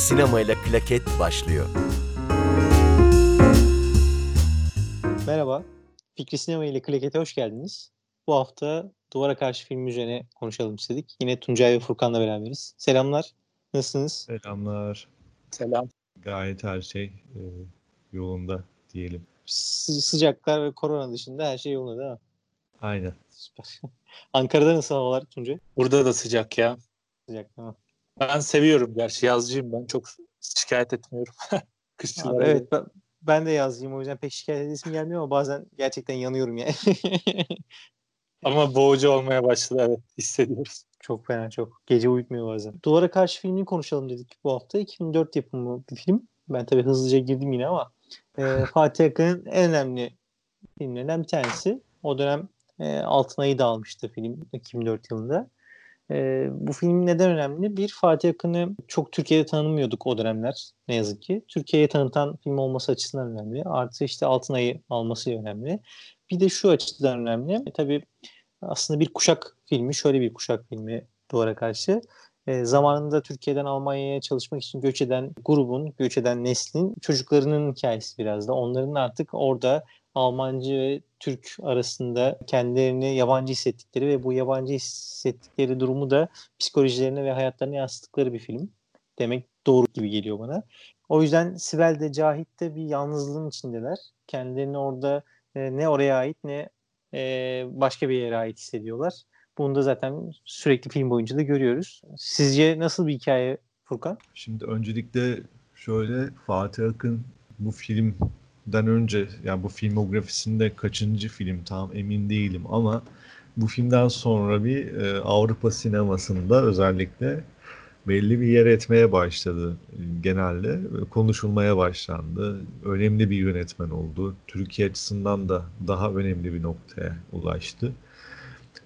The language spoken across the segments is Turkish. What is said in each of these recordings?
Fikri Sinema ile Klaket başlıyor. Merhaba, Fikri Sinema ile Klaket'e hoş geldiniz. Bu hafta Duvara Karşı film üzerine konuşalım istedik. Yine Tuncay ve Furkan'la beraberiz. Selamlar, nasılsınız? Selamlar. Selam. Gayet her şey e, yolunda diyelim. Sı- sıcaklar ve korona dışında her şey yolunda değil mi? Aynen. Süper. Ankara'da nasıl havalar Tuncay? Burada da sıcak ya. Sıcak değil mi? Ben seviyorum gerçi yazcıyım ben çok şikayet etmiyorum. Abi, Kışçılara. evet ben, ben de yazayım o yüzden pek şikayet edesim gelmiyor ama bazen gerçekten yanıyorum yani. Ama boğucu olmaya başladı evet hissediyoruz. çok fena çok. Gece uyutmuyor bazen. Duvara Karşı filmini konuşalım dedik bu hafta. 2004 yapımı bir film. Ben tabii hızlıca girdim yine ama e, Fatih Akın'ın en önemli filmlerinden bir tanesi. O dönem e, Altın Ayı da almıştı film 2004 yılında. E, bu film neden önemli? Bir, Fatih Akın'ı çok Türkiye'de tanımıyorduk o dönemler ne yazık ki. Türkiye'ye tanıtan film olması açısından önemli. Artı işte Altın Ayı alması önemli. Bir de şu açıdan önemli. E, tabii aslında bir kuşak filmi, şöyle bir kuşak filmi duvara karşı. E, zamanında Türkiye'den Almanya'ya çalışmak için göç eden grubun, göç eden neslin çocuklarının hikayesi biraz da. Onların artık orada Almancı ve Türk arasında kendilerini yabancı hissettikleri ve bu yabancı hissettikleri durumu da psikolojilerine ve hayatlarına yansıttıkları bir film. Demek doğru gibi geliyor bana. O yüzden Sibel de Cahit de bir yalnızlığın içindeler. Kendilerini orada e, ne oraya ait ne e, başka bir yere ait hissediyorlar. Bunu da zaten sürekli film boyunca da görüyoruz. Sizce nasıl bir hikaye Furkan? Şimdi öncelikle şöyle Fatih Akın bu filmden önce yani bu filmografisinde kaçıncı film tam emin değilim ama bu filmden sonra bir e, Avrupa sinemasında özellikle belli bir yer etmeye başladı e, genelde. Konuşulmaya başlandı. Önemli bir yönetmen oldu. Türkiye açısından da daha önemli bir noktaya ulaştı.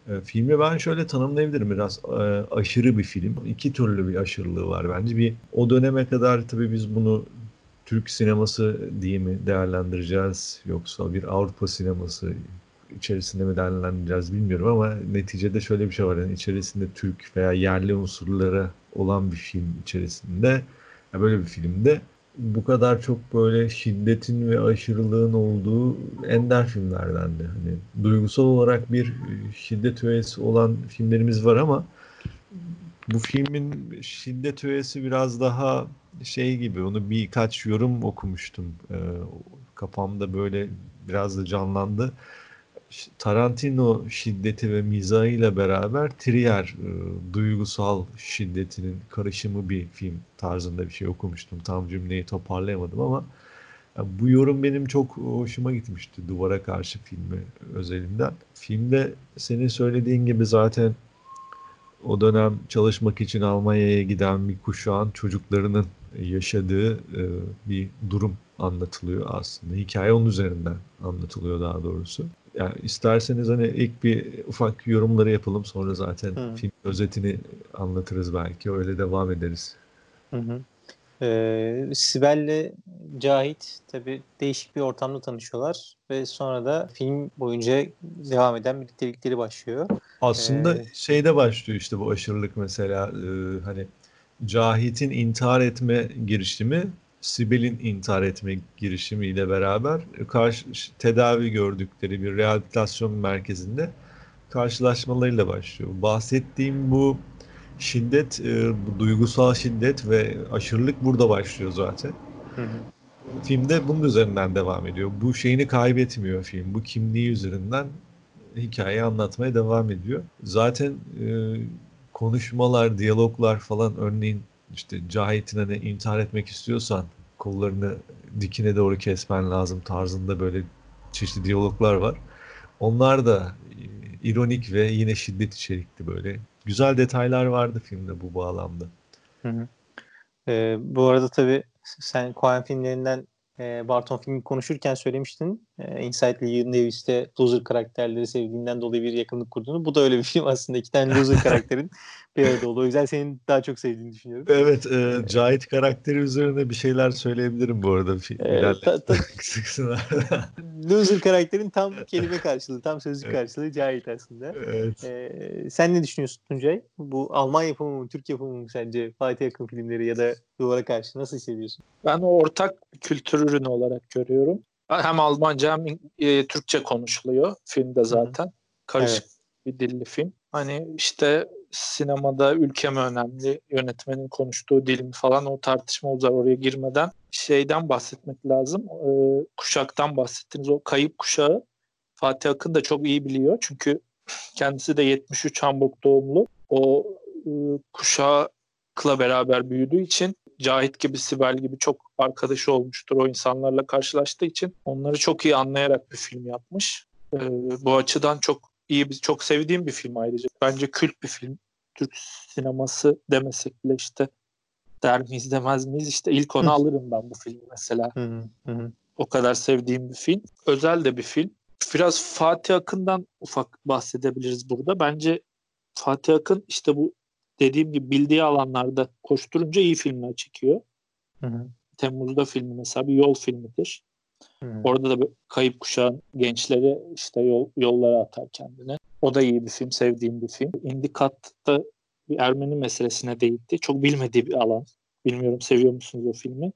E, filmi ben şöyle tanımlayabilirim biraz e, aşırı bir film. İki türlü bir aşırılığı var bence. Bir o döneme kadar tabii biz bunu Türk sineması diye mi değerlendireceğiz yoksa bir Avrupa sineması içerisinde mi değerlendireceğiz bilmiyorum ama neticede şöyle bir şey var. Yani içerisinde Türk veya yerli unsurlara olan bir film içerisinde ya böyle bir filmde bu kadar çok böyle şiddetin ve aşırılığın olduğu ender filmlerdendi. Hani duygusal olarak bir şiddet öğesi olan filmlerimiz var ama bu filmin şiddet öğesi biraz daha şey gibi onu birkaç yorum okumuştum. Ee, kafamda böyle biraz da canlandı. Tarantino şiddeti ve mizahıyla beraber Trier e, duygusal şiddetinin karışımı bir film tarzında bir şey okumuştum. Tam cümleyi toparlayamadım ama yani bu yorum benim çok hoşuma gitmişti Duvara Karşı filmi özelinden. Filmde senin söylediğin gibi zaten o dönem çalışmak için Almanya'ya giden bir kuşağın çocuklarının yaşadığı e, bir durum anlatılıyor aslında. Hikaye onun üzerinden anlatılıyor daha doğrusu. Yani isterseniz hani ilk bir ufak yorumları yapalım sonra zaten Hı. film özetini anlatırız belki. Öyle devam ederiz. Hı hı. Ee, Sibel'le Cahit tabii değişik bir ortamda tanışıyorlar ve sonra da film boyunca devam eden birliktelikleri başlıyor. Aslında Ee, şeyde başlıyor işte bu aşırılık mesela e, hani Cahit'in intihar etme girişimi Sibel'in intihar etme girişimiyle beraber karşı tedavi gördükleri bir rehabilitasyon merkezinde karşılaşmalarıyla başlıyor. Bahsettiğim bu şiddet, e, duygusal şiddet ve aşırılık burada başlıyor zaten. Hı hı. Filmde bunun üzerinden devam ediyor. Bu şeyini kaybetmiyor film. Bu kimliği üzerinden hikayeyi anlatmaya devam ediyor. Zaten e, konuşmalar, diyaloglar falan örneğin işte Cahit'in hani intihar etmek istiyorsan kollarını dikine doğru kesmen lazım tarzında böyle çeşitli diyaloglar var. Onlar da e, ironik ve yine şiddet içerikli böyle. Güzel detaylar vardı filmde bu bağlamda. Hı hı. Ee, bu arada tabii sen Coen filmlerinden e, Barton filmi konuşurken söylemiştin. E, Inside Llewyn Davis'te loser karakterleri sevdiğinden dolayı bir yakınlık kurduğunu. Bu da öyle bir film aslında. iki tane loser karakterin bir arada olduğu. O yüzden senin daha çok sevdiğini düşünüyorum. Evet, e, Cahit karakteri üzerine bir şeyler söyleyebilirim bu arada. Evet, ta, ta, loser karakterin tam kelime karşılığı, tam sözcük evet. karşılığı Cahit aslında. Evet. Ee, sen ne düşünüyorsun Tuncay? Bu Alman yapımı mı, Türk yapımı mı sence Fatih Akın filmleri ya da Duvara Karşı nasıl hissediyorsun? Ben o ortak kültür ürünü olarak görüyorum. Hem Almanca hem e, Türkçe konuşuluyor filmde zaten. Hı-hı. Karışık evet. bir dilli film. Hani işte sinemada ülke mi önemli, yönetmenin konuştuğu dil mi falan o tartışma uzar oraya girmeden şeyden bahsetmek lazım. Ee, kuşaktan bahsettiniz o kayıp kuşağı Fatih Akın da çok iyi biliyor. Çünkü kendisi de 73 Hamburg doğumlu. O e, kuşakla beraber büyüdüğü için Cahit gibi, Sibel gibi çok arkadaşı olmuştur. O insanlarla karşılaştığı için onları çok iyi anlayarak bir film yapmış. Ee, bu açıdan çok iyi, bir, çok sevdiğim bir film ayrıca. Bence kült bir film. Türk sineması demesek bile işte der miyiz demez miyiz işte ilk onu alırım ben bu filmi mesela. O kadar sevdiğim bir film. Özel de bir film. Biraz Fatih Akın'dan ufak bahsedebiliriz burada. Bence Fatih Akın işte bu dediğim gibi bildiği alanlarda koşturunca iyi filmler çekiyor. Hı hı. Temmuz'da filmi mesela bir yol filmidir. Hı. Orada da kayıp kuşağın gençleri işte yol, yollara atar kendine. O da iyi bir film, sevdiğim bir film. Indikat'ta bir Ermeni meselesine değitti. Çok bilmediği bir alan. Bilmiyorum seviyor musunuz o filmi?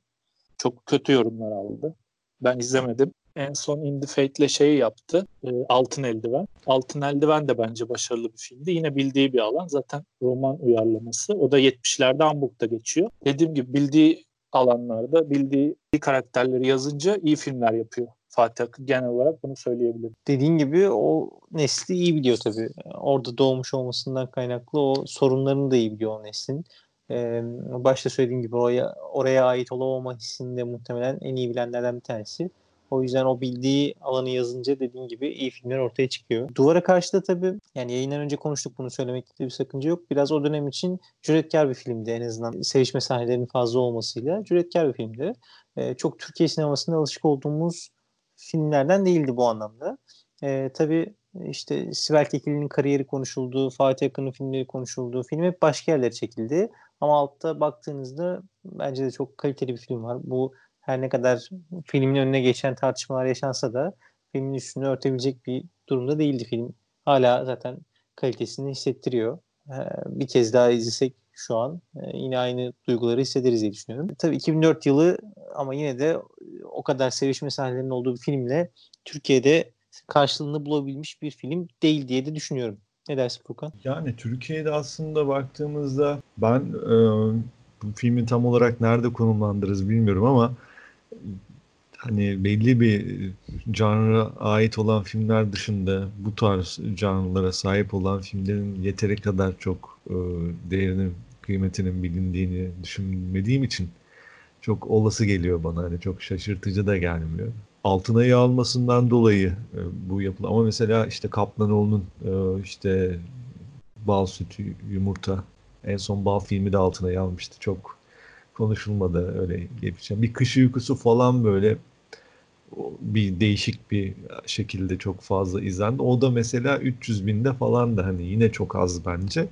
Çok kötü yorumlar aldı. Ben izlemedim. En son Indie Fate'le şeyi yaptı. E, Altın Eldiven. Altın Eldiven de bence başarılı bir filmdi. Yine bildiği bir alan. Zaten roman uyarlaması. O da 70'lerde Hamburg'da geçiyor. Dediğim gibi bildiği alanlarda bildiği karakterleri yazınca iyi filmler yapıyor. Fatih Akın genel olarak bunu söyleyebilirim. Dediğin gibi o nesli iyi biliyor tabii. Orada doğmuş olmasından kaynaklı o sorunlarını da iyi biliyor o neslin. Ee, başta söylediğim gibi oraya, oraya ait olamama hissini de muhtemelen en iyi bilenlerden bir tanesi. O yüzden o bildiği alanı yazınca dediğim gibi iyi filmler ortaya çıkıyor. Duvara karşı da tabii yani yayından önce konuştuk bunu söylemekte bir sakınca yok. Biraz o dönem için cüretkar bir filmdi en azından. Sevişme sahnelerinin fazla olmasıyla cüretkar bir filmdi. Ee, çok Türkiye sinemasında alışık olduğumuz filmlerden değildi bu anlamda. Ee, tabii işte Sibel Kekilli'nin kariyeri konuşuldu, Fatih Akın'ın filmleri konuşuldu. Film hep başka yerlere çekildi. Ama altta baktığınızda bence de çok kaliteli bir film var. Bu her ne kadar filmin önüne geçen tartışmalar yaşansa da filmin üstünü örtebilecek bir durumda değildi film. Hala zaten kalitesini hissettiriyor. Ee, bir kez daha izlesek şu an e, yine aynı duyguları hissederiz diye düşünüyorum. Tabii 2004 yılı ama yine de o kadar sevişme sahnelerinin olduğu bir filmle Türkiye'de karşılığını bulabilmiş bir film değil diye de düşünüyorum. Ne dersin Furkan? Yani Türkiye'de aslında baktığımızda ben e, bu filmi tam olarak nerede konumlandırırız bilmiyorum ama hani belli bir canra ait olan filmler dışında bu tarz canlılara sahip olan filmlerin yeteri kadar çok e, değerinin, kıymetinin bilindiğini düşünmediğim için çok olası geliyor bana. Hani çok şaşırtıcı da gelmiyor. Altınayı almasından dolayı e, bu yapılan ama mesela işte Kaplanoğlu'nun e, işte bal sütü, yumurta en son bal filmi de altına almıştı. Çok konuşulmadı öyle geçen. Bir kış uykusu falan böyle bir değişik bir şekilde çok fazla izlendi. O da mesela 300 binde falan da hani yine çok az bence.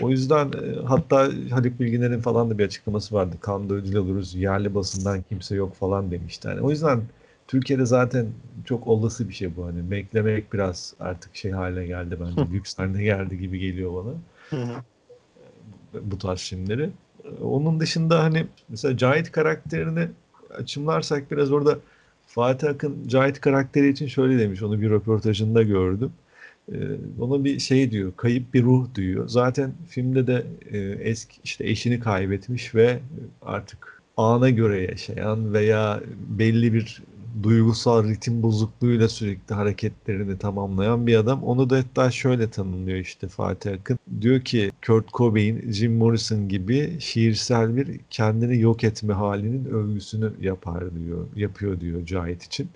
O yüzden e, hatta Haluk Bilginer'in falan da bir açıklaması vardı. Kanda ödül alırız, yerli basından kimse yok falan demişti. Yani o yüzden Türkiye'de zaten çok olası bir şey bu. Hani beklemek biraz artık şey haline geldi bence. Lüks haline geldi gibi geliyor bana. bu tarz filmleri. Onun dışında hani mesela Cahit karakterini açımlarsak biraz orada Fatih Akın Cahit karakteri için şöyle demiş. Onu bir röportajında gördüm. Ee, ona bir şey diyor, kayıp bir ruh diyor. Zaten filmde de e, eski işte eşini kaybetmiş ve artık ana göre yaşayan veya belli bir duygusal ritim bozukluğuyla sürekli hareketlerini tamamlayan bir adam. Onu da hatta şöyle tanımlıyor işte Fatih Akın. Diyor ki Kurt Cobain, Jim Morrison gibi şiirsel bir kendini yok etme halinin övgüsünü yapar diyor, yapıyor diyor Cahit için.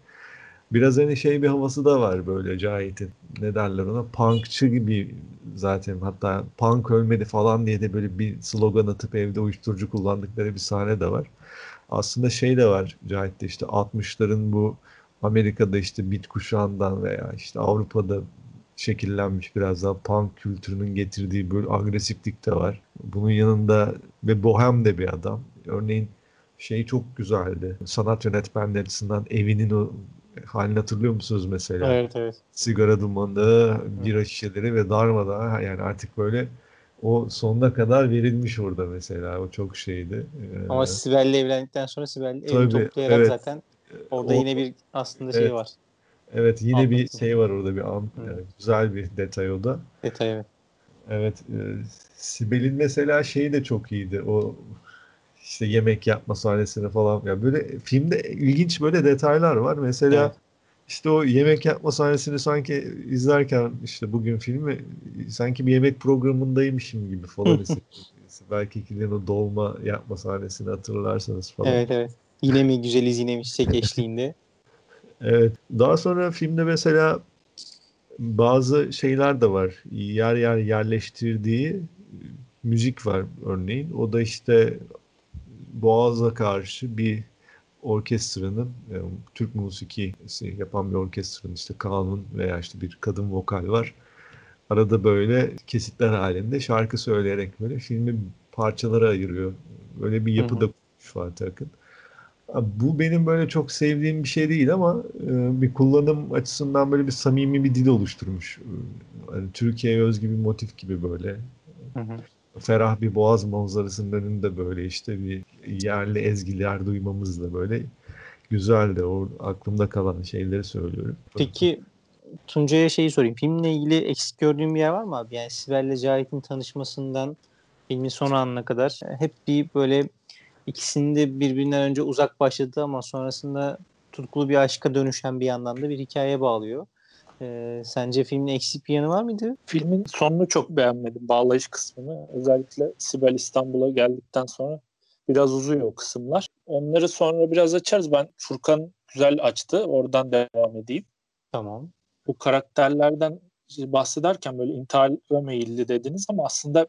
Biraz hani şey bir havası da var böyle Cahit'in. Ne derler ona? Punkçı gibi zaten. Hatta punk ölmedi falan diye de böyle bir slogan atıp evde uyuşturucu kullandıkları bir sahne de var aslında şey de var Cahit'te işte 60'ların bu Amerika'da işte bit kuşağından veya işte Avrupa'da şekillenmiş biraz daha punk kültürünün getirdiği böyle agresiflik de var. Bunun yanında ve bohem de bir adam. Örneğin şey çok güzeldi. Sanat yönetmenleri açısından evinin o halini hatırlıyor musunuz mesela? Evet evet. Sigara dumanı, bira şişeleri ve darmadağın yani artık böyle o sonuna kadar verilmiş orada mesela. O çok şeydi. Ee, Ama Sibel'le evlendikten sonra Sibel evi toplayarak evet. zaten orada O- yine bir aslında şey Evet. var. Evet yine bir Anladım. şey var orada bir an, yani güzel bir detay o da. Detay evet. Evet e, Sibel'in mesela şeyi de çok iyiydi. O işte yemek yapma sahnesini falan. Ya böyle filmde ilginç böyle detaylar var. Mesela Evet. İşte o yemek yapma sahnesini sanki izlerken işte bugün filmi sanki bir yemek programındaymışım gibi falan. Belki ikilinin o dolma yapma sahnesini hatırlarsanız falan. Evet evet. Yine mi güzeliz yine mi çiçek eşliğinde. Evet. Daha sonra filmde mesela bazı şeyler de var. Yer yer yerleştirdiği müzik var örneğin. O da işte Boğaz'a karşı bir orkestranın, e, Türk musikisi yapan bir orkestranın işte kanun veya işte bir kadın vokal var. Arada böyle kesitler halinde şarkı söyleyerek böyle filmi parçalara ayırıyor. Böyle bir yapı Hı hı. da kurmuş Fatih Akın. Bu benim böyle çok sevdiğim bir şey değil ama e, bir kullanım açısından böyle bir samimi bir dil oluşturmuş. Hani Türkiye'ye özgü bir motif gibi böyle. Hı hı. Ferah bir boğaz manzarasının önünde böyle işte bir yerli ezgiler duymamız da böyle güzeldi. O aklımda kalan şeyleri söylüyorum. Peki Tuncay'a şeyi sorayım. Filmle ilgili eksik gördüğün bir yer var mı abi? Yani Sibel'le Cahit'in tanışmasından filmin son anına kadar hep bir böyle ikisinde birbirinden önce uzak başladı ama sonrasında tutkulu bir aşka dönüşen bir yandan da bir hikaye bağlıyor. Ee, sence filmin eksik bir yanı var mıydı? Filmin sonunu çok beğenmedim. Bağlayış kısmını. Özellikle Sibel İstanbul'a geldikten sonra biraz uzuyor o kısımlar. Onları sonra biraz açarız. Ben Furkan güzel açtı. Oradan devam edeyim. Tamam. Bu karakterlerden bahsederken böyle intihara meyilli dediniz ama aslında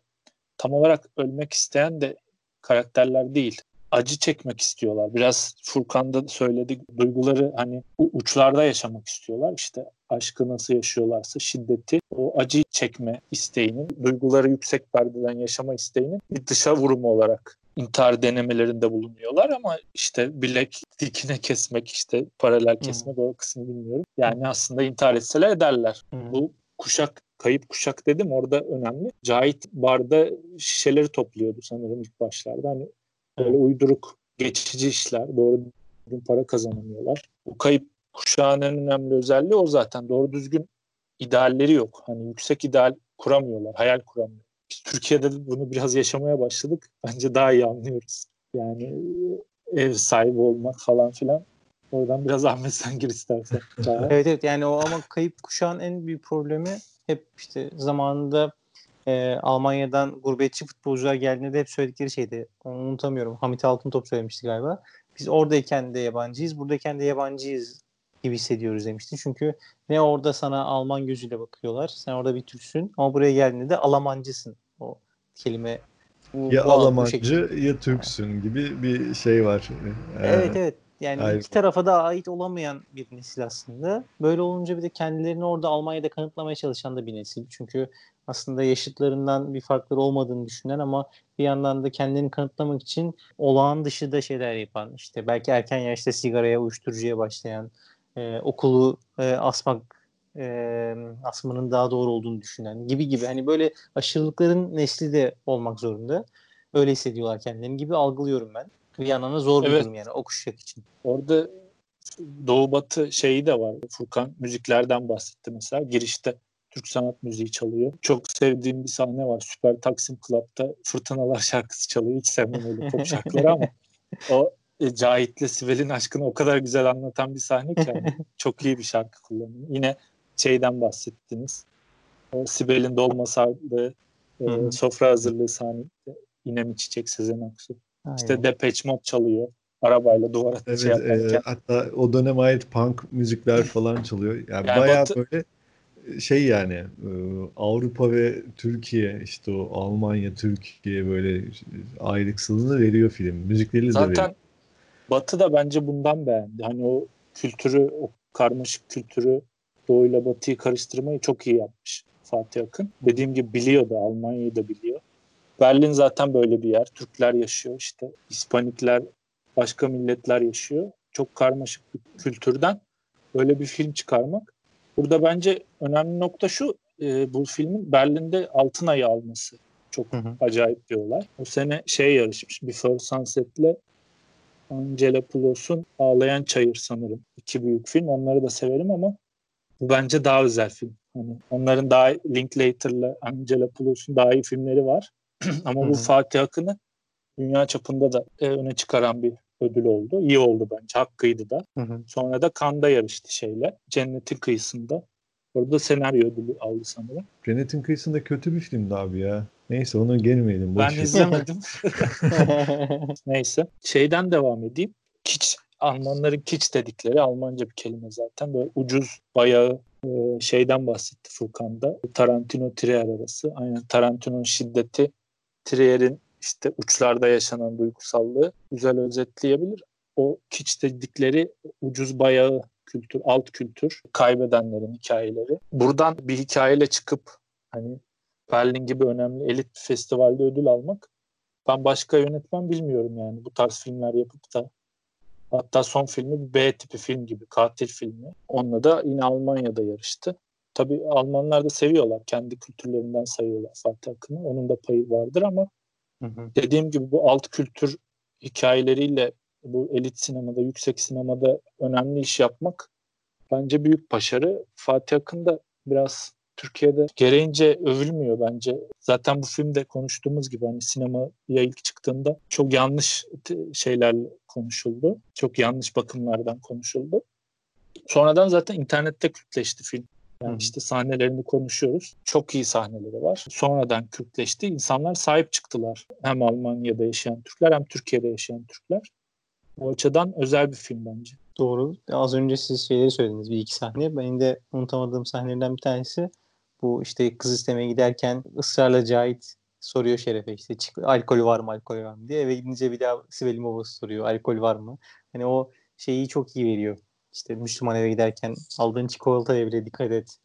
tam olarak ölmek isteyen de karakterler değil. Acı çekmek istiyorlar. Biraz Furkan da söyledi. Duyguları hani uçlarda yaşamak istiyorlar. İşte aşkı nasıl yaşıyorlarsa şiddeti, o acı çekme isteğinin, duyguları yüksek perdeden yaşama isteğinin bir dışa vurumu olarak intihar denemelerinde bulunuyorlar ama işte bilek dikine kesmek işte paralel kesmek o kısmı bilmiyorum. Yani aslında intihar etseler ederler. Hı. Bu kuşak kayıp kuşak dedim orada önemli. Cahit barda şişeleri topluyordu sanırım ilk başlarda. Hani böyle uyduruk geçici işler doğru düzgün para kazanamıyorlar. Bu kayıp kuşağın en önemli özelliği o zaten. Doğru düzgün idealleri yok. Hani yüksek ideal kuramıyorlar, hayal kuramıyorlar. Biz Türkiye'de de bunu biraz yaşamaya başladık. Bence daha iyi anlıyoruz. Yani e, ev sahibi olmak falan filan. Oradan biraz Ahmet sen gir istersen. Evet evet yani o ama kayıp kuşağın en büyük problemi hep işte zamanında e, Almanya'dan gurbetçi futbolcular geldiğinde de hep söyledikleri şeydi. Onu unutamıyorum. Hamit Altıntop söylemişti galiba. Biz oradayken de yabancıyız, buradayken de yabancıyız gibi hissediyoruz demişti. Çünkü ne orada sana Alman gözüyle bakıyorlar. Sen orada bir Türksün ama buraya geldiğinde de Alamancısın. O kelime bu, Ya bu- Almancı ya Türksün gibi bir şey var. Ee, Evet evet. Yani Aynen. iki tarafa da ait olamayan bir nesil aslında. Böyle olunca bir de kendilerini orada Almanya'da kanıtlamaya çalışan da bir nesil. Çünkü aslında yaşıtlarından bir farkları olmadığını düşünen ama bir yandan da kendini kanıtlamak için olağan dışı da şeyler yapan. işte belki erken yaşta sigaraya, uyuşturucuya başlayan, e, okulu e, asmak e, asmanın daha doğru olduğunu düşünen gibi gibi. Hani böyle aşırılıkların nesli de olmak zorunda. Öyle hissediyorlar kendilerini gibi algılıyorum ben. Bir yandan da zor bir Evet. durum yani o kuşak için. Orada Doğu Batı şeyi de var. Furkan müziklerden bahsetti mesela. Girişte Türk sanat müziği çalıyor. Çok sevdiğim bir sahne var. Süper Taksim Club'da Fırtınalar şarkısı çalıyor. Hiç sevmem öyle pop şarkıları ama o e, Cahit'le Sibel'in aşkını o kadar güzel anlatan bir sahne ki yani. çok iyi bir şarkı kullanıyor. Yine şeyden bahsettiniz. O Sibel'in dolma sardığı e, sofra hazırlığı sahnesi. Yine mi çiçek Sezen Aksu? İşte. Depeche Mode çalıyor. Arabayla duvara Evet, şey yaparken. e, hatta o döneme ait punk müzikler falan çalıyor. Yani, Yani bayağı Batı- böyle şey yani e, Avrupa ve Türkiye işte o Almanya, Türkiye böyle ayrıksılığını veriyor film. Müzikleri de veriyor. Zaten Batı da bence bundan beğendi. Hani o kültürü, o karmaşık kültürü doğuyla batıyı karıştırmayı çok iyi yapmış Fatih Akın. Dediğim gibi biliyor da Almanya'yı da biliyor. Berlin zaten böyle bir yer. Türkler yaşıyor işte. Hispanikler, başka milletler yaşıyor. Çok karmaşık bir kültürden böyle bir film çıkarmak. Burada bence önemli nokta şu. E, bu filmin Berlin'de altın ayı alması. Çok hı hı. acayip bir olay. O sene şey yarışmış. Before Sunset'le Angela Poulos'un Ağlayan Çayır sanırım. İki büyük film. Onları da severim ama bu bence daha özel film. Hani onların daha Linklater'la Angela Poulos'un daha iyi filmleri var. ama Hı-hı. bu Fatih Akın'ı dünya çapında da e, öne çıkaran bir ödül oldu. İyi oldu bence. Hakkıydı da. Hı-hı. Sonra da Kanda yarıştı şeyle. Cennetin kıyısında. Orada senaryo ödülü aldı sanırım. Cennetin kıyısında kötü bir filmdi abi ya. Neyse onu gelmeyelim. Ben izlemedim. Neyse. Şeyden devam edeyim. Kiç Almanların kiç dedikleri Almanca bir kelime zaten. Böyle ucuz bayağı e, şeyden bahsetti Furkan'da. Tarantino Trier arası. Aynen Tarantino'nun şiddeti Trier'in işte uçlarda yaşanan duygusallığı güzel özetleyebilir. O kiç dedikleri ucuz bayağı kültür, alt kültür, kaybedenlerin hikayeleri. Buradan bir hikayeyle çıkıp hani Berlin gibi önemli elit festivalde ödül almak ben başka yönetmen bilmiyorum yani bu tarz filmler yapıp da hatta son filmi bir B tipi film gibi katil filmi. Onunla da yine Almanya'da yarıştı. Tabii Almanlar da seviyorlar. Kendi kültürlerinden sayıyorlar Fatih Akın'ı. Onun da payı vardır ama hı hı. dediğim gibi bu alt kültür hikayeleriyle bu elit sinemada, yüksek sinemada önemli iş yapmak bence büyük başarı. Fatih Akın da biraz Türkiye'de gereğince övülmüyor bence. Zaten bu filmde konuştuğumuz gibi hani sinemaya ilk çıktığında çok yanlış şeylerle konuşuldu. Çok yanlış bakımlardan konuşuldu. Sonradan zaten internette kültleşti film. Yani Hı. işte sahnelerini konuşuyoruz. Çok iyi sahneleri var. Sonradan Kürtleşti. İnsanlar sahip çıktılar. Hem Almanya'da yaşayan Türkler hem Türkiye'de yaşayan Türkler. O açıdan özel bir film bence. Doğru. Az önce siz şeyleri söylediniz bir iki sahne. Benim de unutamadığım sahnelerden bir tanesi bu işte kız istemeye giderken ısrarla Cahit soruyor Şeref'e işte alkol var mı alkol var mı diye eve gidince bir daha Sibel'in babası soruyor alkol var mı? Hani o şeyi çok iyi veriyor. İşte Müslüman eve giderken aldığın çikolata bile dikkat et.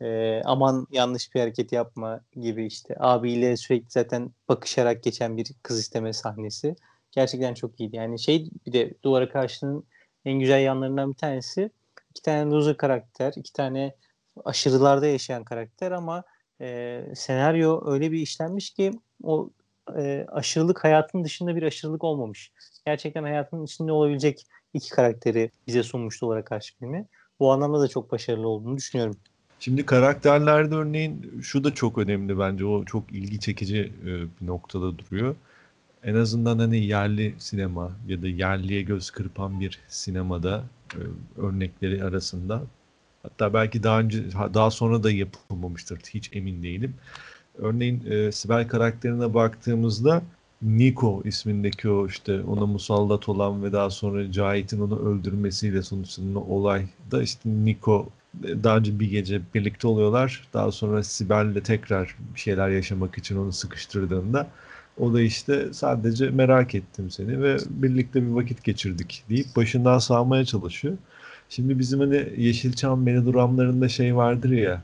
Ee, aman yanlış bir hareket yapma gibi işte abiyle sürekli zaten bakışarak geçen bir kız isteme sahnesi. Gerçekten çok iyiydi. Yani şey bir de duvara karşının en güzel yanlarından bir tanesi iki tane loser karakter, iki tane aşırılarda yaşayan karakter ama e, senaryo öyle bir işlenmiş ki o e, aşırılık hayatın dışında bir aşırılık olmamış. Gerçekten hayatın içinde olabilecek iki karakteri bize sunmuştu olarak karşı filmi. Bu anlamda da çok başarılı olduğunu düşünüyorum. Şimdi karakterlerde örneğin şu da çok önemli bence. O çok ilgi çekici e, bir noktada duruyor. En azından hani yerli sinema ya da yerliye göz kırpan bir sinemada e, örnekleri arasında Hatta belki daha önce daha sonra da yapılmamıştır. Hiç emin değilim. Örneğin e, Sibel karakterine baktığımızda Nico ismindeki o işte ona musallat olan ve daha sonra Cahit'in onu öldürmesiyle sonuçlanan olayda işte Nico e, daha önce bir gece birlikte oluyorlar. Daha sonra Sibel'le tekrar bir şeyler yaşamak için onu sıkıştırdığında o da işte sadece merak ettim seni ve birlikte bir vakit geçirdik deyip başından sağmaya çalışıyor. Şimdi bizim hani Yeşilçam melodramlarında şey vardır ya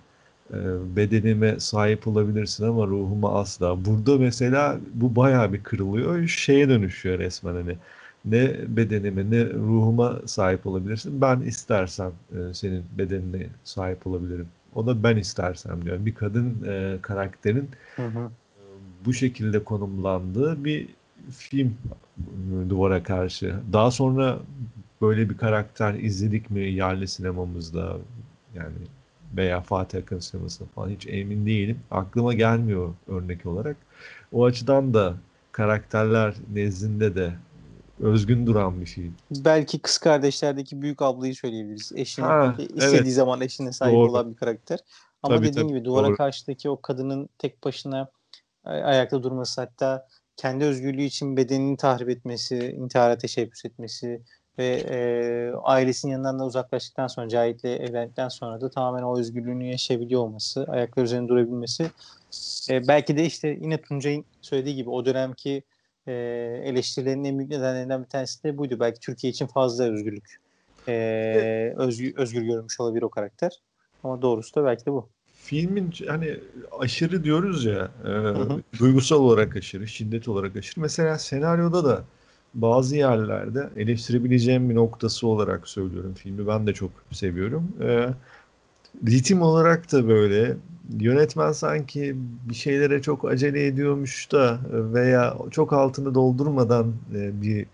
e, bedenime sahip olabilirsin ama ruhuma asla. Burada mesela bu bayağı bir kırılıyor. Şeye dönüşüyor resmen hani ne bedenime ne ruhuma sahip olabilirsin. Ben istersem e, senin bedenine sahip olabilirim. O da ben istersem diyor. Bir kadın e, karakterin hı hı. bu şekilde konumlandığı bir film duvara karşı. Daha sonra böyle bir karakter izledik mi yerli sinemamızda yani veya Fatih Akın sinemasında falan hiç emin değilim. Aklıma gelmiyor örnek olarak. O açıdan da karakterler nezdinde de özgün duran bir şey. Belki kız kardeşlerdeki büyük ablayı söyleyebiliriz. Eşine ha, istediği evet. zaman eşine sahip doğru. olan bir karakter. Ama tabii, dediğim tabii, gibi duvara doğru. karşıdaki o kadının tek başına ayakta durması hatta kendi özgürlüğü için bedenini tahrip etmesi, intihara teşebbüs etmesi, ve e, ailesinin yanından da uzaklaştıktan sonra Cahit'le evlendikten sonra da tamamen o özgürlüğünü yaşayabiliyor olması, ayakları üzerinde durabilmesi e, belki de işte yine Tuncay'ın söylediği gibi o dönemki e, eleştirilerin en büyük nedenlerinden bir tanesi de buydu. Belki Türkiye için fazla özgürlük e, özgür, özgür görünmüş olabilir o karakter. Ama doğrusu da belki de bu. Filmin hani aşırı diyoruz ya e, duygusal olarak aşırı, şiddet olarak aşırı. Mesela senaryoda da bazı yerlerde eleştirebileceğim bir noktası olarak söylüyorum filmi. Ben de çok seviyorum. E, ritim olarak da böyle yönetmen sanki bir şeylere çok acele ediyormuş da veya çok altını doldurmadan e, bir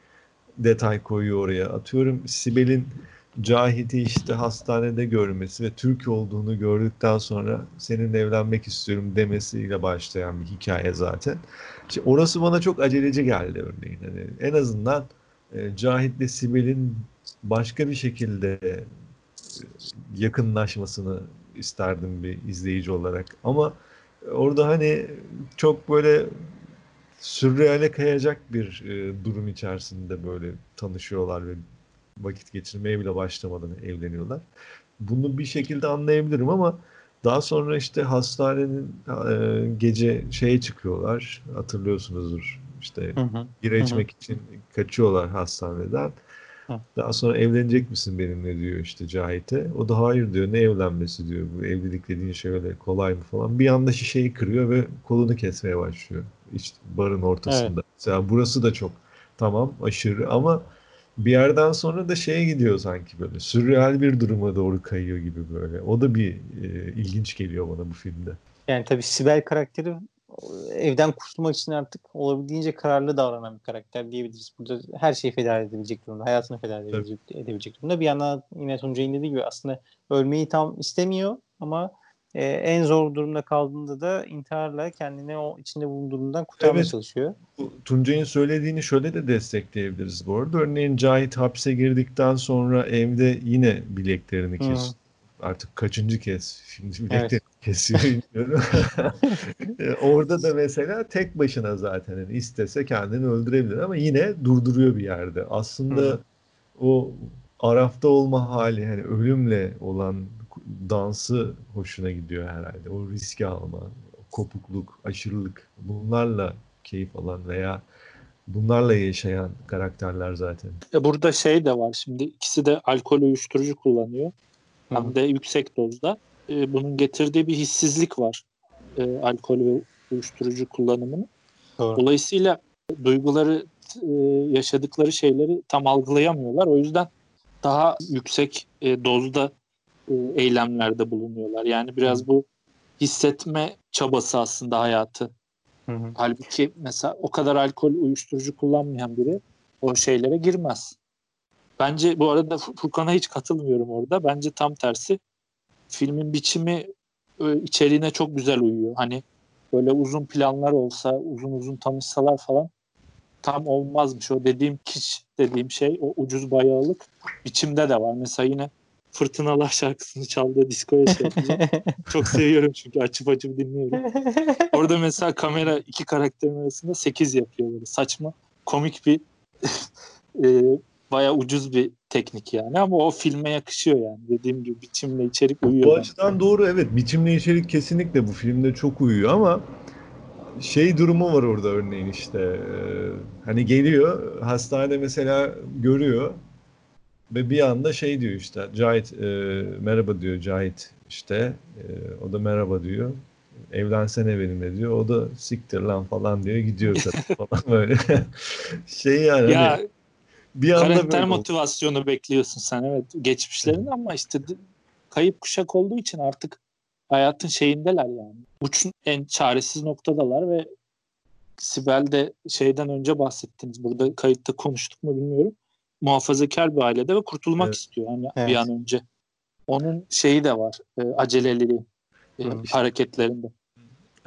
detay koyuyor oraya. Atıyorum Sibel'in Cahit'i işte hastanede görmesi ve Türk olduğunu gördükten sonra seninle evlenmek istiyorum demesiyle başlayan bir hikaye zaten. İşte orası bana çok aceleci geldi örneğin. Yani en azından e, Cahit'le Sibel'in başka bir şekilde e, yakınlaşmasını isterdim bir izleyici olarak. Ama orada hani çok böyle sürreale kayacak bir e, durum içerisinde böyle tanışıyorlar ve vakit geçirmeye bile başlamadan evleniyorlar. Bunu bir şekilde anlayabilirim ama daha sonra işte hastanenin e, gece şeye çıkıyorlar. Hatırlıyorsunuzdur. İşte bira içmek için kaçıyorlar hastaneden. Daha sonra evlenecek misin benimle diyor işte Cahit'e. O da hayır diyor ne evlenmesi diyor. Bu evlilik dediğin şey öyle kolay mı falan. Bir anda şişeyi kırıyor ve kolunu kesmeye başlıyor. İşte barın ortasında. Evet. Mesela burası da çok tamam aşırı ama bir yerden sonra da şeye gidiyor sanki böyle. Sürreal bir duruma doğru kayıyor gibi böyle. O da bir e, ilginç geliyor bana bu filmde. Yani tabii Sibel karakteri evden kurtulmak için artık olabildiğince kararlı davranan bir karakter diyebiliriz. Burada her şeyi feda edebilecek durumda. Hayatını feda edebilecek, edebilecek durumda. Bir yandan yine Tuncay'ın dediği gibi aslında ölmeyi tam istemiyor ama e, en zor durumda kaldığında da intiharla kendini o içinde bulunduğu durumdan kurtarmaya evet. çalışıyor. Tuncay'ın söylediğini şöyle de destekleyebiliriz bu arada. Örneğin Cahit hapse girdikten sonra evde yine bileklerini kesti artık kaçıncı kez şimdi bileklerini evet. kesiyor bilmiyorum. Orada da mesela tek başına zaten yani istese kendini öldürebilir ama yine durduruyor bir yerde. Aslında Hı. o arafta olma hali hani ölümle olan dansı hoşuna gidiyor herhalde. O riski alma, kopukluk, aşırılık bunlarla keyif alan veya bunlarla yaşayan karakterler zaten. E burada şey de var şimdi ikisi de alkol uyuşturucu kullanıyor. Hem de yüksek dozda. E, bunun getirdiği bir hissizlik var. E, alkol ve uyuşturucu kullanımının. Doğru. Dolayısıyla duyguları e, yaşadıkları şeyleri tam algılayamıyorlar. O yüzden daha yüksek e, dozda eylemlerde bulunuyorlar. Yani biraz bu hissetme çabası aslında hayatı. Hı hı. Halbuki mesela o kadar alkol uyuşturucu kullanmayan biri o şeylere girmez. Bence bu arada Furkan'a hiç katılmıyorum orada. Bence tam tersi. Filmin biçimi içeriğine çok güzel uyuyor. Hani böyle uzun planlar olsa, uzun uzun tanışsalar falan tam olmazmış. O dediğim kiç dediğim şey, o ucuz bayağılık biçimde de var. Mesela yine Fırtınalar şarkısını çaldığı diskoya şey Çok seviyorum çünkü açıp açıp dinliyorum. Orada mesela kamera iki karakterin arasında 8 yapıyor böyle saçma komik bir e, baya ucuz bir teknik yani ama o filme yakışıyor yani. Dediğim gibi biçimle içerik uyuyor. Bu açıdan doğru evet. Biçimle içerik kesinlikle bu filmde çok uyuyor ama şey durumu var orada örneğin işte e, hani geliyor hastanede mesela görüyor ve bir anda şey diyor işte Cahit e, merhaba diyor Cahit işte e, o da merhaba diyor evlensene benimle diyor o da siktir lan falan diyor gidiyor falan böyle şey yani ya, hani, bir anda karakter motivasyonu oldu. bekliyorsun sen evet geçmişlerin ama işte kayıp kuşak olduğu için artık hayatın şeyindeler yani. Uçun en çaresiz noktadalar ve Sibel de şeyden önce bahsettiniz. Burada kayıtta konuştuk mu bilmiyorum. Muhafazakar bir ailede ve kurtulmak evet. istiyor yani evet. bir an önce. Onun şeyi de var. E, aceleliği e, hareketlerinde.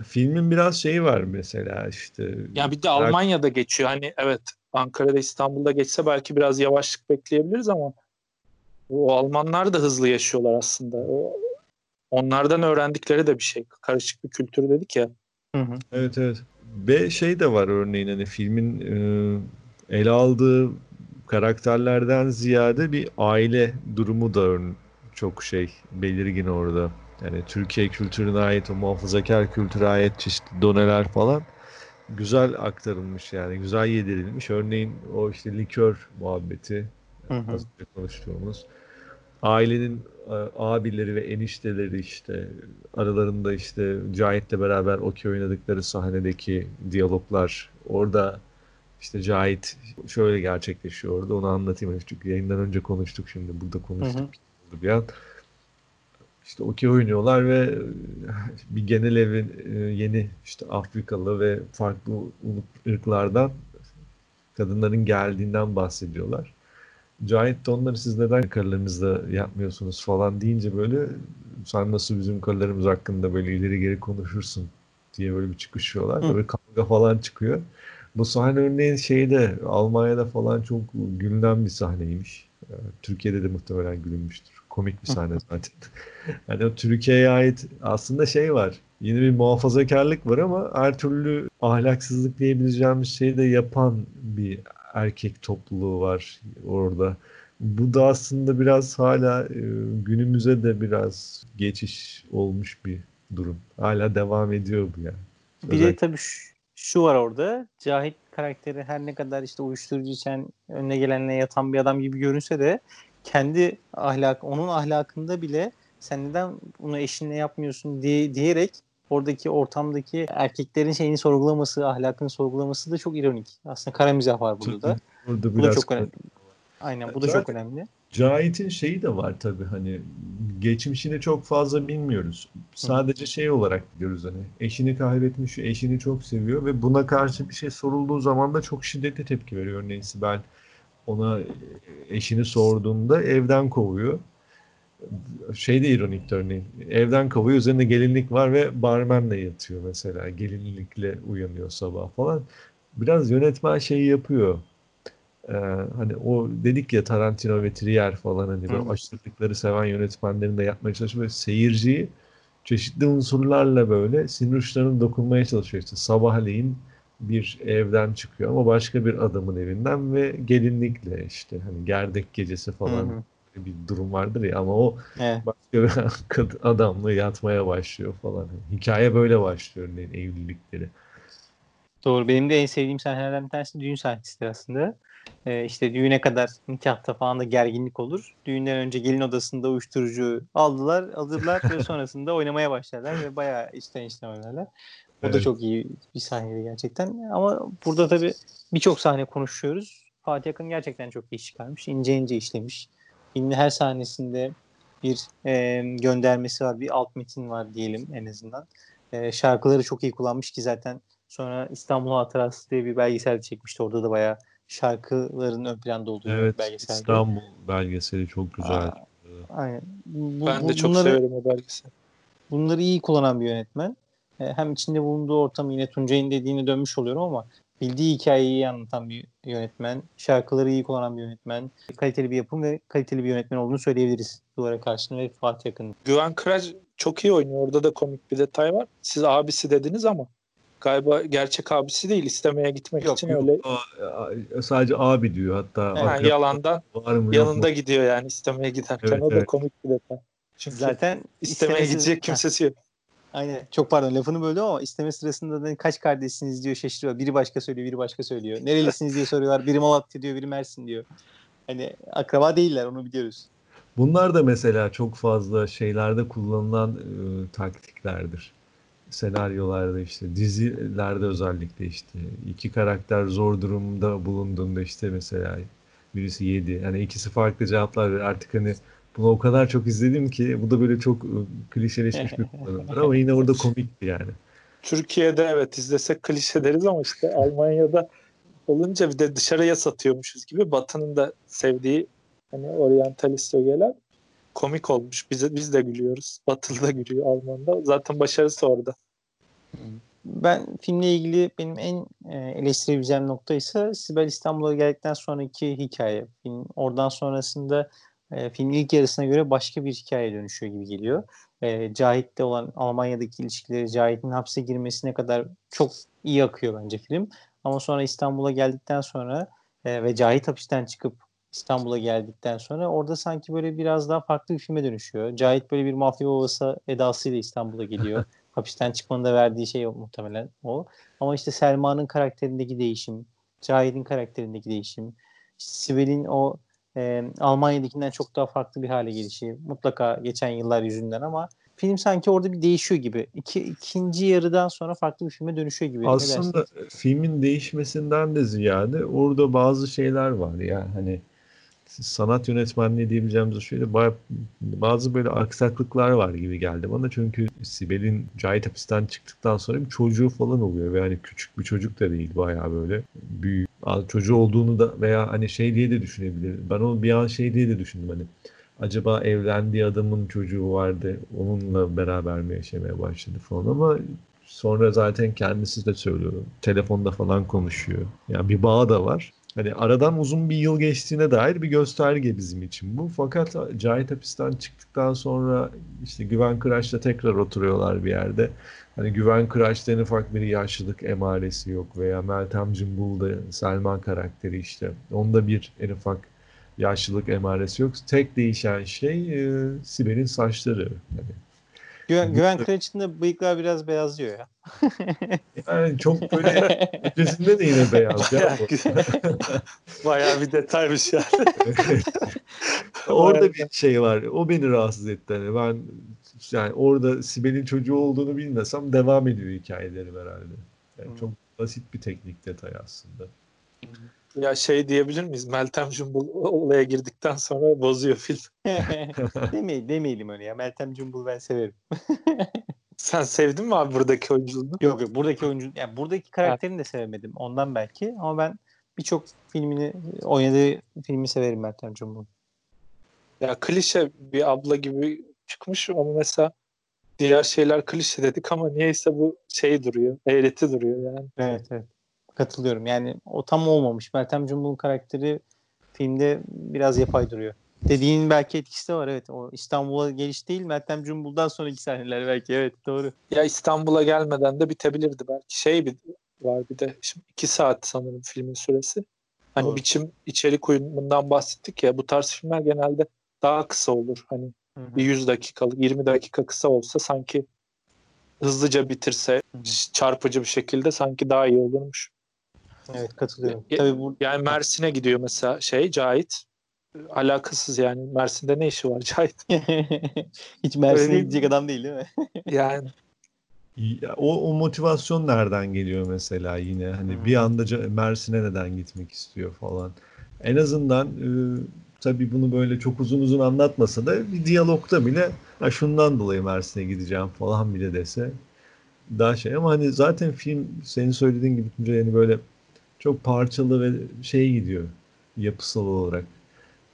Filmin biraz şeyi var mesela işte. Ya bir de Almanya'da geçiyor. Hani evet Ankara'da İstanbul'da geçse belki biraz yavaşlık bekleyebiliriz ama o Almanlar da hızlı yaşıyorlar aslında. O, onlardan öğrendikleri de bir şey. Karışık bir kültür dedik ya. Hı hı. Evet evet. Ve şey de var örneğin hani filmin e, ele aldığı karakterlerden ziyade bir aile durumu da çok şey belirgin orada. Yani Türkiye kültürüne ait o muhafazakar kültüre ait çeşitli doneler falan güzel aktarılmış yani güzel yedirilmiş. Örneğin o işte likör muhabbeti Hı hı. Az önce konuştuğumuz. Ailenin e, abileri ve enişteleri işte aralarında işte Cahit'le beraber okey oynadıkları sahnedeki diyaloglar orada işte Cahit şöyle gerçekleşiyor orada onu anlatayım çünkü yayından önce konuştuk şimdi burada konuştuk Hı hı. bir an. İşte okey oynuyorlar ve bir genel evin e, yeni işte Afrikalı ve farklı ırklardan kadınların geldiğinden bahsediyorlar. Cahit de onları siz neden karılarınızla yapmıyorsunuz falan deyince böyle sen nasıl bizim karılarımız hakkında böyle ileri geri konuşursun diye böyle bir çıkışıyorlar. Hı. Böyle kavga falan çıkıyor. Bu sahne örneğin şeyde Almanya'da falan çok gülünen bir sahneymiş. Ee, Türkiye'de de muhtemelen gülünmüştür. Komik bir sahne zaten. Yani o Türkiye'ye ait aslında şey var. Yine bir muhafazakarlık var ama her türlü ahlaksızlık diyebileceğimiz şeyi de yapan bir erkek topluluğu var orada. Bu da aslında biraz hala e, günümüze de biraz geçiş olmuş bir durum. Hala devam ediyor bu yani. Bir de tabii şu var orada. Cahit karakteri her ne kadar işte uyuşturucu içen önüne gelenle yatan bir adam gibi görünse de kendi ahlak onun ahlakında bile sen neden bunu eşinle yapmıyorsun diye, diyerek oradaki ortamdaki erkeklerin şeyini sorgulaması, ahlakını sorgulaması da çok ironik. Aslında kara mizah var burada da. Burada Bu da çok önemli. Aynen bu da çok önemli. Cahit'in şeyi de var tabii hani geçmişini çok fazla bilmiyoruz. Sadece şey olarak biliyoruz hani eşini kaybetmiş, eşini çok seviyor ve buna karşı bir şey sorulduğu zaman da çok şiddetli tepki veriyor. Örneğin Sibel ona eşini sorduğunda evden kovuyor. Şey de ironik örneğin. Evden kovuyor, üzerinde gelinlik var ve barmenle yatıyor mesela. Gelinlikle uyanıyor sabah falan. Biraz yönetmen şeyi yapıyor. Ee, hani o dedik ya Tarantino ve Trier falan hani böyle aşırılıkları seven yönetmenlerin de yapmaya çalışıyor. Seyirciyi çeşitli unsurlarla böyle sinir uçlarına dokunmaya çalışıyor. İşte sabahleyin bir evden çıkıyor ama başka bir adamın evinden ve gelinlikle işte hani gerdek gecesi falan Hı hı. bir durum vardır ya ama o Evet. başka bir adamla yatmaya başlıyor falan. Hikaye böyle başlıyor örneğin evlilikleri. Doğru. Benim de en sevdiğim sahnelerden bir tanesi düğün sahnesidir aslında. Ee, işte düğüne kadar nikahta falan da gerginlik olur. Düğünden önce gelin odasında uyuşturucu aldılar, alırlar ve sonrasında oynamaya başlarlar ve bayağı içten içten oynarlar. O da Evet. çok iyi bir sahneydi gerçekten. Ama burada tabii birçok sahne konuşuyoruz. Fatih Akın gerçekten çok iyi iş çıkarmış. İnce ince işlemiş. Filmin her sahnesinde bir e, göndermesi var, bir alt metin var diyelim en azından. E, şarkıları çok iyi kullanmış ki zaten Sonra İstanbul Hatırası diye bir belgesel çekmişti. Orada da bayağı şarkıların ön planda olduğu Evet belgeselde. İstanbul belgeseli çok güzel. Aa, Aynen. Bu, Ben bu- de çok bunları, severim o belgeseli. bunları iyi kullanan bir yönetmen. E, hem içinde bulunduğu ortam yine Tuncay'ın dediğine dönmüş oluyorum ama bildiği hikayeyi iyi anlatan bir yönetmen. Şarkıları iyi kullanan bir yönetmen. Kaliteli bir yapım ve kaliteli bir yönetmen olduğunu söyleyebiliriz. Duvara karşısında ve Fatih Akın. Güven Kıraç çok iyi oynuyor. Orada da komik bir detay var. Siz abisi dediniz ama galiba gerçek abisi değil. istemeye gitmek Yok, için yok. öyle Aa, Sadece abi diyor hatta. Ha, ha, akraba yalandan var mı yok yanında mu? gidiyor yani istemeye giderken. Evet, o da evet. komik bir detay. Çünkü Zaten istemeye istemesi- gidecek kimsesi yok. Aynen. Çok pardon lafını böldüm ama isteme sırasında da kaç kardeşsiniz diyor şaşırıyor. Biri başka söylüyor, biri başka söylüyor. Nerelisiniz diye soruyorlar. Biri Malatya diyor, biri Mersin diyor. Hani akraba değiller onu biliyoruz. Bunlar da mesela çok fazla şeylerde kullanılan e, taktiklerdir. Senaryolarda işte dizilerde özellikle işte iki karakter zor durumda bulunduğunda işte mesela birisi yedi. Yani ikisi farklı cevaplar verir. Artık hani bunu o kadar çok izledim ki bu da böyle çok e, klişeleşmiş bir kullanımdır ama yine orada komikti yani. Türkiye'de evet izlesek klişe deriz ama işte Almanya'da olunca bir de dışarıya satıyormuşuz gibi Batı'nın da sevdiği hani oryantalist ögeler komik olmuş. Biz, biz de gülüyoruz. Batılı da gülüyor Alman'da. Zaten başarısı orada. Ben filmle ilgili benim en e, eleştirebileceğim nokta ise Sibel İstanbul'a geldikten sonraki hikaye. Film, oradan sonrasında e, film ilk yarısına göre başka bir hikaye dönüşüyor gibi geliyor. E, Cahit'le olan Almanya'daki ilişkileri, Cahit'in hapse girmesine kadar çok iyi akıyor bence film. Ama sonra İstanbul'a geldikten sonra e, ve Cahit hapisten çıkıp İstanbul'a geldikten sonra orada sanki böyle biraz daha farklı bir filme dönüşüyor. Cahit böyle bir mafya babası edasıyla İstanbul'a geliyor. hapisten çıkmanın da verdiği şey o, muhtemelen o. Ama işte Selma'nın karakterindeki değişim, Cahit'in karakterindeki değişim, işte Sibel'in o e, Almanya'dakinden çok daha farklı bir hale gelişi mutlaka geçen yıllar yüzünden ama film sanki orada bir değişiyor gibi. İki, ikinci yarıdan sonra farklı bir filme dönüşüyor gibi. Aslında filmin değişmesinden de ziyade orada bazı şeyler var ya hani sanat yönetmenliği diyebileceğimiz şöyle bazı böyle aksaklıklar var gibi geldi bana. Çünkü Sibel'in Cahit hapisten çıktıktan sonra bir çocuğu falan oluyor ve hani küçük bir çocuk da değil bayağı böyle büyük. Çocuğu olduğunu da veya hani şey diye de düşünebilir. Ben onu bir an şey diye de düşündüm hani acaba evlendiği adamın çocuğu vardı onunla beraber mi yaşamaya başladı falan ama sonra zaten kendisi de söylüyor. Telefonda falan konuşuyor. Yani bir bağ da var. Hani aradan uzun bir yıl geçtiğine dair bir gösterge bizim için bu. Fakat Cahit hapisten çıktıktan sonra işte Güven Kıraç'la tekrar oturuyorlar bir yerde. Hani Güven Kıraç'ta en ufak bir yaşlılık emaresi yok veya Meltem Cumbul'da Selman karakteri işte. Onda bir en ufak yaşlılık emaresi yok. Tek değişen şey e, Sibel'in saçları. Yani Güven, Güven Kılıç'ın bıyıklar biraz beyazlıyor ya. yani çok böyle ötesinde de yine beyaz. Bayağı, bayağı bir detaymış yani. orada bir şey var. O beni rahatsız etti. Hani ben yani orada Sibel'in çocuğu olduğunu bilmesem devam ediyor hikayelerim herhalde. Yani hmm. çok basit bir teknik detay aslında. Ya şey diyebilir miyiz? Meltem Cumbul olaya girdikten sonra bozuyor film. Demey, demeyelim öyle ya. Meltem Cumbul ben severim. Sen sevdin mi abi buradaki oyunculuğunu? Yok yok buradaki oyuncu yani buradaki karakterini de sevemedim ondan belki ama ben birçok filmini oynadığı filmi severim Meltem Cumbul. Ya klişe bir abla gibi çıkmış ama mesela diğer şeyler klişe dedik ama niyeyse bu şey duruyor. Eğreti duruyor yani. Evet evet. Katılıyorum. Yani o tam olmamış. Meltem Cumbul'un karakteri filmde biraz yapay duruyor. Dediğin belki etkisi de var evet. O İstanbul'a geliş değil Meltem Cumbul'dan sonraki sahneler belki evet doğru. Ya İstanbul'a gelmeden de bitebilirdi belki. Şey bir var bir de şimdi iki saat sanırım filmin süresi. Hani doğru. biçim içerik uyumundan bahsettik ya bu tarz filmler genelde daha kısa olur. Hani Hı-hı. bir 100 dakikalık 20 dakika kısa olsa sanki hızlıca bitirse Hı-hı. çarpıcı bir şekilde sanki daha iyi olurmuş. Evet katılıyorum. Ya, Tabii bu... Yani Mersin'e gidiyor mesela şey Cahit. Alakasız yani. Mersin'de ne işi var Cahit? Hiç Mersin'e gidecek adam değil değil mi? yani. Ya, o, o motivasyon nereden geliyor mesela yine? Hani hmm. bir anda Mersin'e neden gitmek istiyor falan. En azından e, tabii bunu böyle çok uzun uzun anlatmasa da bir diyalogda bile ha şundan dolayı Mersin'e gideceğim falan bile dese daha şey ama hani zaten film senin söylediğin gibi yani böyle çok parçalı ve şey gidiyor yapısal olarak.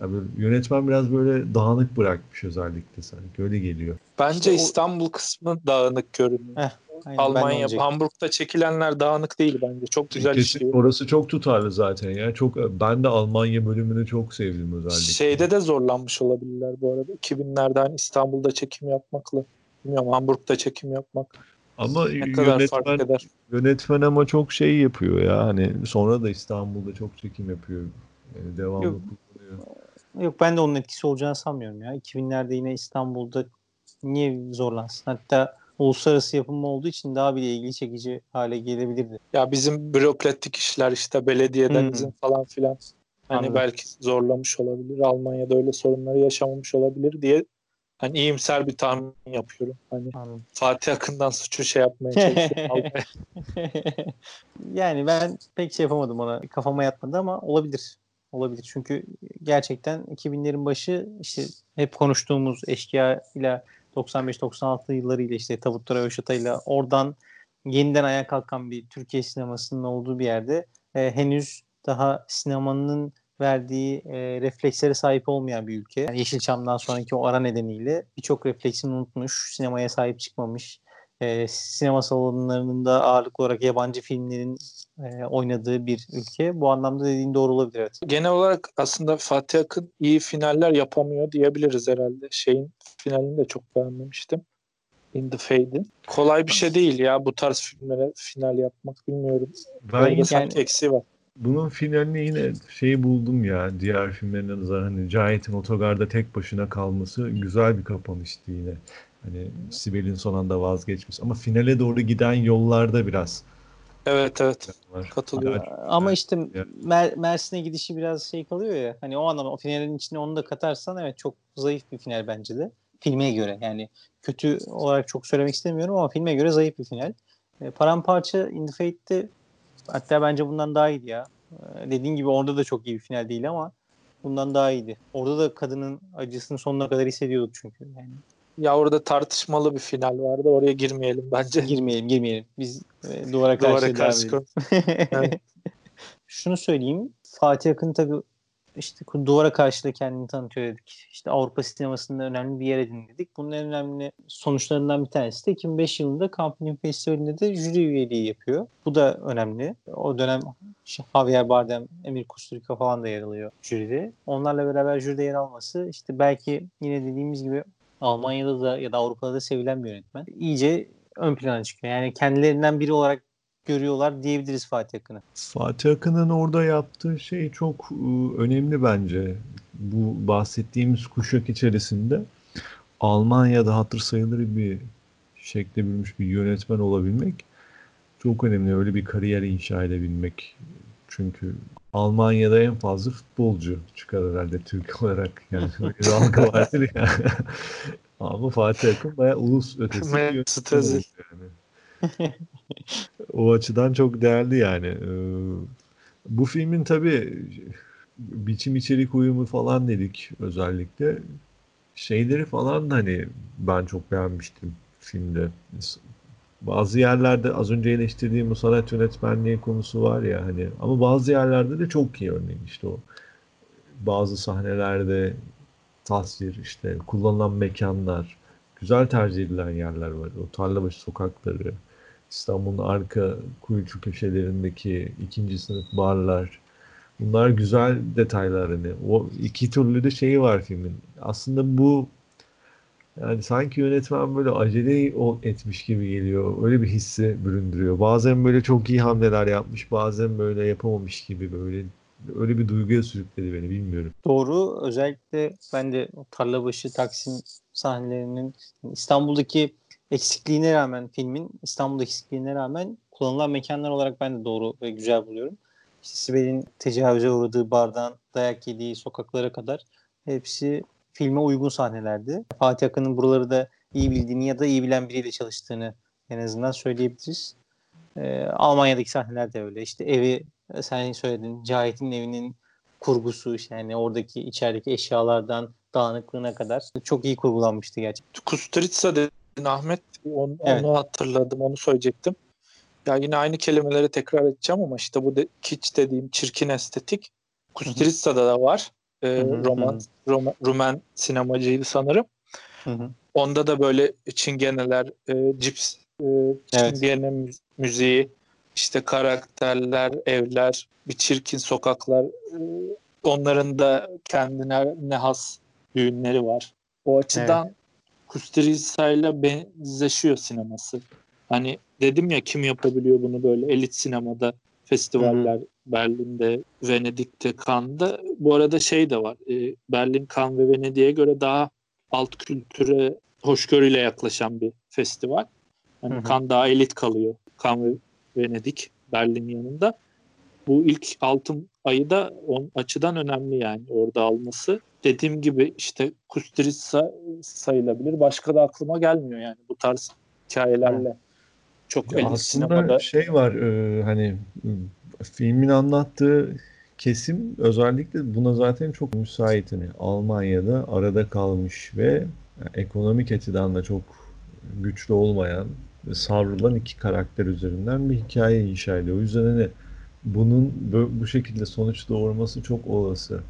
Yani yönetmen biraz böyle dağınık bırakmış özellikle sanki öyle geliyor. Bence işte İstanbul o... kısmı dağınık görünüyor. Heh, aynen, Almanya, Hamburg'da çekilenler dağınık değil bence. Çok güzel Kesin, işliyor. Orası çok tutarlı zaten ya. Çok ben de Almanya bölümünü çok sevdim özellikle. Şeyde de zorlanmış olabilirler bu arada. 2000'lerden İstanbul'da çekim yapmakla. Bilmiyorum Hamburg'da çekim yapmak. Ama ne yönetmen, yönetmen ama çok şey yapıyor ya. Hani sonra da İstanbul'da çok çekim yapıyor. Yani devamlı Yok. kullanıyor. Yok ben de onun etkisi olacağını sanmıyorum ya. 2000'lerde yine İstanbul'da niye zorlansın? Hatta uluslararası yapım olduğu için daha bile ilgi çekici hale gelebilirdi. Ya bizim bürokratik işler işte belediyeden hmm. izin falan filan. Hani Anladım. belki zorlamış olabilir. Almanya'da öyle sorunları yaşamamış olabilir diye hani iyimser bir tahmin yapıyorum. Hani Anladım. Fatih Akın'dan suçu şey yapmaya çalışıyorum. yani ben pek şey yapamadım ona. Kafama yatmadı ama olabilir. Olabilir. Çünkü gerçekten 2000'lerin başı işte hep konuştuğumuz eşkıya ile 95-96 yılları ile işte Tavut Öşata ile oradan yeniden ayağa kalkan bir Türkiye sinemasının olduğu bir yerde e, henüz daha sinemanın verdiği e, reflekslere sahip olmayan bir ülke. Yani Yeşilçam'dan sonraki o ara nedeniyle birçok refleksini unutmuş, sinemaya sahip çıkmamış. E, sinema salonlarında ağırlıklı olarak yabancı filmlerin e, oynadığı bir ülke. Bu anlamda dediğin doğru olabilir. Evet. Genel olarak aslında Fatih Akın iyi finaller yapamıyor diyebiliriz herhalde. Şeyin finalini de çok beğenmemiştim. In the Fade'in. Kolay bir şey değil ya bu tarz filmlere final yapmak bilmiyorum. Ben yani, eksiği var bunun finalini yine şeyi buldum ya diğer filmlerine nazaran hani Cahit'in otogarda tek başına kalması güzel bir kapanıştı yine. Hani Sibel'in son anda vazgeçmesi ama finale doğru giden yollarda biraz Evet evet var. katılıyorum. Hala- Ama işte. Mer- Mersin'e gidişi biraz şey kalıyor ya. Hani o anlamda o finalin içine onu da katarsan evet çok zayıf bir final bence de. Filme göre yani kötü olarak çok söylemek istemiyorum ama filme göre zayıf bir final. E, Paramparça In The Fate'de hatta bence bundan daha iyiydi ya. E, dediğin gibi orada da çok iyi bir final değil ama bundan daha iyiydi. Orada da kadının acısını sonuna kadar hissediyorduk çünkü. Yani Ya orada tartışmalı bir final vardı. Oraya girmeyelim bence. girmeyelim girmeyelim. Biz e, duvara karşı Duvara karşı. Evet. Şunu söyleyeyim. Fatih Akın tabii işte duvara karşı da kendini tanıtıyor dedik. İşte Avrupa sinemasında önemli bir yer edin dedik. Bunun en önemli sonuçlarından bir tanesi de 2005 yılında Film Festivali'nde de jüri üyeliği yapıyor. Bu da önemli. O dönem Javier Bardem, Emir Kusturica falan da yer alıyor jüride. Onlarla beraber jüride yer alması işte belki yine dediğimiz gibi Almanya'da da ya da Avrupa'da da sevilen bir yönetmen. İyice ön plana çıkıyor. Yani kendilerinden biri olarak görüyorlar diyebiliriz Fatih Akın'ı. Fatih Akın'ın orada yaptığı şey çok e, önemli bence. Bu bahsettiğimiz kuşak içerisinde Almanya'da hatır sayılır bir şekle bürünmüş bir yönetmen olabilmek çok önemli. Öyle bir kariyer inşa edebilmek. Çünkü Almanya'da en fazla futbolcu çıkar herhalde Türk olarak. Yani bir algı vardır ya. Ama Fatih Akın bayağı ulus ötesi bir yönetmen yani. O açıdan çok değerli yani. Ee, bu filmin tabii biçim içerik uyumu falan dedik özellikle. Şeyleri falan da hani ben çok beğenmiştim filmde. Bazı yerlerde az önce eleştirdiğim bu sanat yönetmenliği konusu var ya hani ama bazı yerlerde de çok iyi örneğin işte o bazı sahnelerde tasvir işte kullanılan mekanlar güzel tercih edilen yerler var. O Tarlabaşı sokakları İstanbul'un arka kuyucu köşelerindeki ikinci sınıf barlar. Bunlar güzel detaylar hani. O iki türlü de şeyi var filmin. Aslında bu yani sanki yönetmen böyle acele etmiş gibi geliyor. Öyle bir hissi büründürüyor. Bazen böyle çok iyi hamleler yapmış, bazen böyle yapamamış gibi böyle öyle bir duyguya sürükledi beni bilmiyorum. Doğru. Özellikle ben de Tarlabaşı Taksim sahnelerinin İstanbul'daki eksikliğine rağmen filmin İstanbul'daki eksikliğine rağmen kullanılan mekanlar olarak ben de doğru ve güzel buluyorum. İşte Sibel'in tecavüze uğradığı bardan dayak yediği sokaklara kadar hepsi filme uygun sahnelerdi. Fatih Akın'ın buraları da iyi bildiğini ya da iyi bilen biriyle çalıştığını en azından söyleyebiliriz. Ee, Almanya'daki sahneler de öyle. İşte evi sen söyledin Cahit'in evinin kurgusu işte yani oradaki içerideki eşyalardan dağınıklığına kadar çok iyi kurgulanmıştı gerçekten. Kusturica Ahmet. Onu, Evet. onu hatırladım. Onu söyleyecektim. Ya yine aynı kelimeleri tekrar edeceğim ama işte bu de, kiç dediğim çirkin estetik Kusturica'da da var. Ee, Hı hı, roman. Roma, Rumen sinemacıydı sanırım. Hı hı. Onda da böyle çingeneler, e, cips, e, çingene mü- müziği, işte karakterler, evler, bir çirkin sokaklar. e, onların da kendine ne has düğünleri var. O açıdan Kusturica'yla benzeşiyor sineması. Hani dedim ya kim yapabiliyor bunu böyle elit sinemada, festivaller Berlin'de, Venedik'te, Cannes'da. Bu arada şey de var. e, Berlin, Cannes ve Venedik'e göre daha alt kültüre hoşgörüyle yaklaşan bir festival. Hı. Cannes daha elit kalıyor. Cannes ve Venedik Berlin yanında. Bu ilk altın ayı da on açıdan önemli yani orada alması. Dediğim gibi işte Kusturica sayılabilir. Başka da aklıma gelmiyor yani bu tarz hikayelerle. Çok Ya aslında sinemada. şey var e, hani filmin anlattığı kesim özellikle buna zaten çok müsait. Hani Almanya'da arada kalmış ve yani ekonomik açıdan da çok güçlü olmayan ve savrılan iki karakter üzerinden bir hikaye inşa ediyor. O yüzden hani bunun bu şekilde sonuç doğurması çok olası.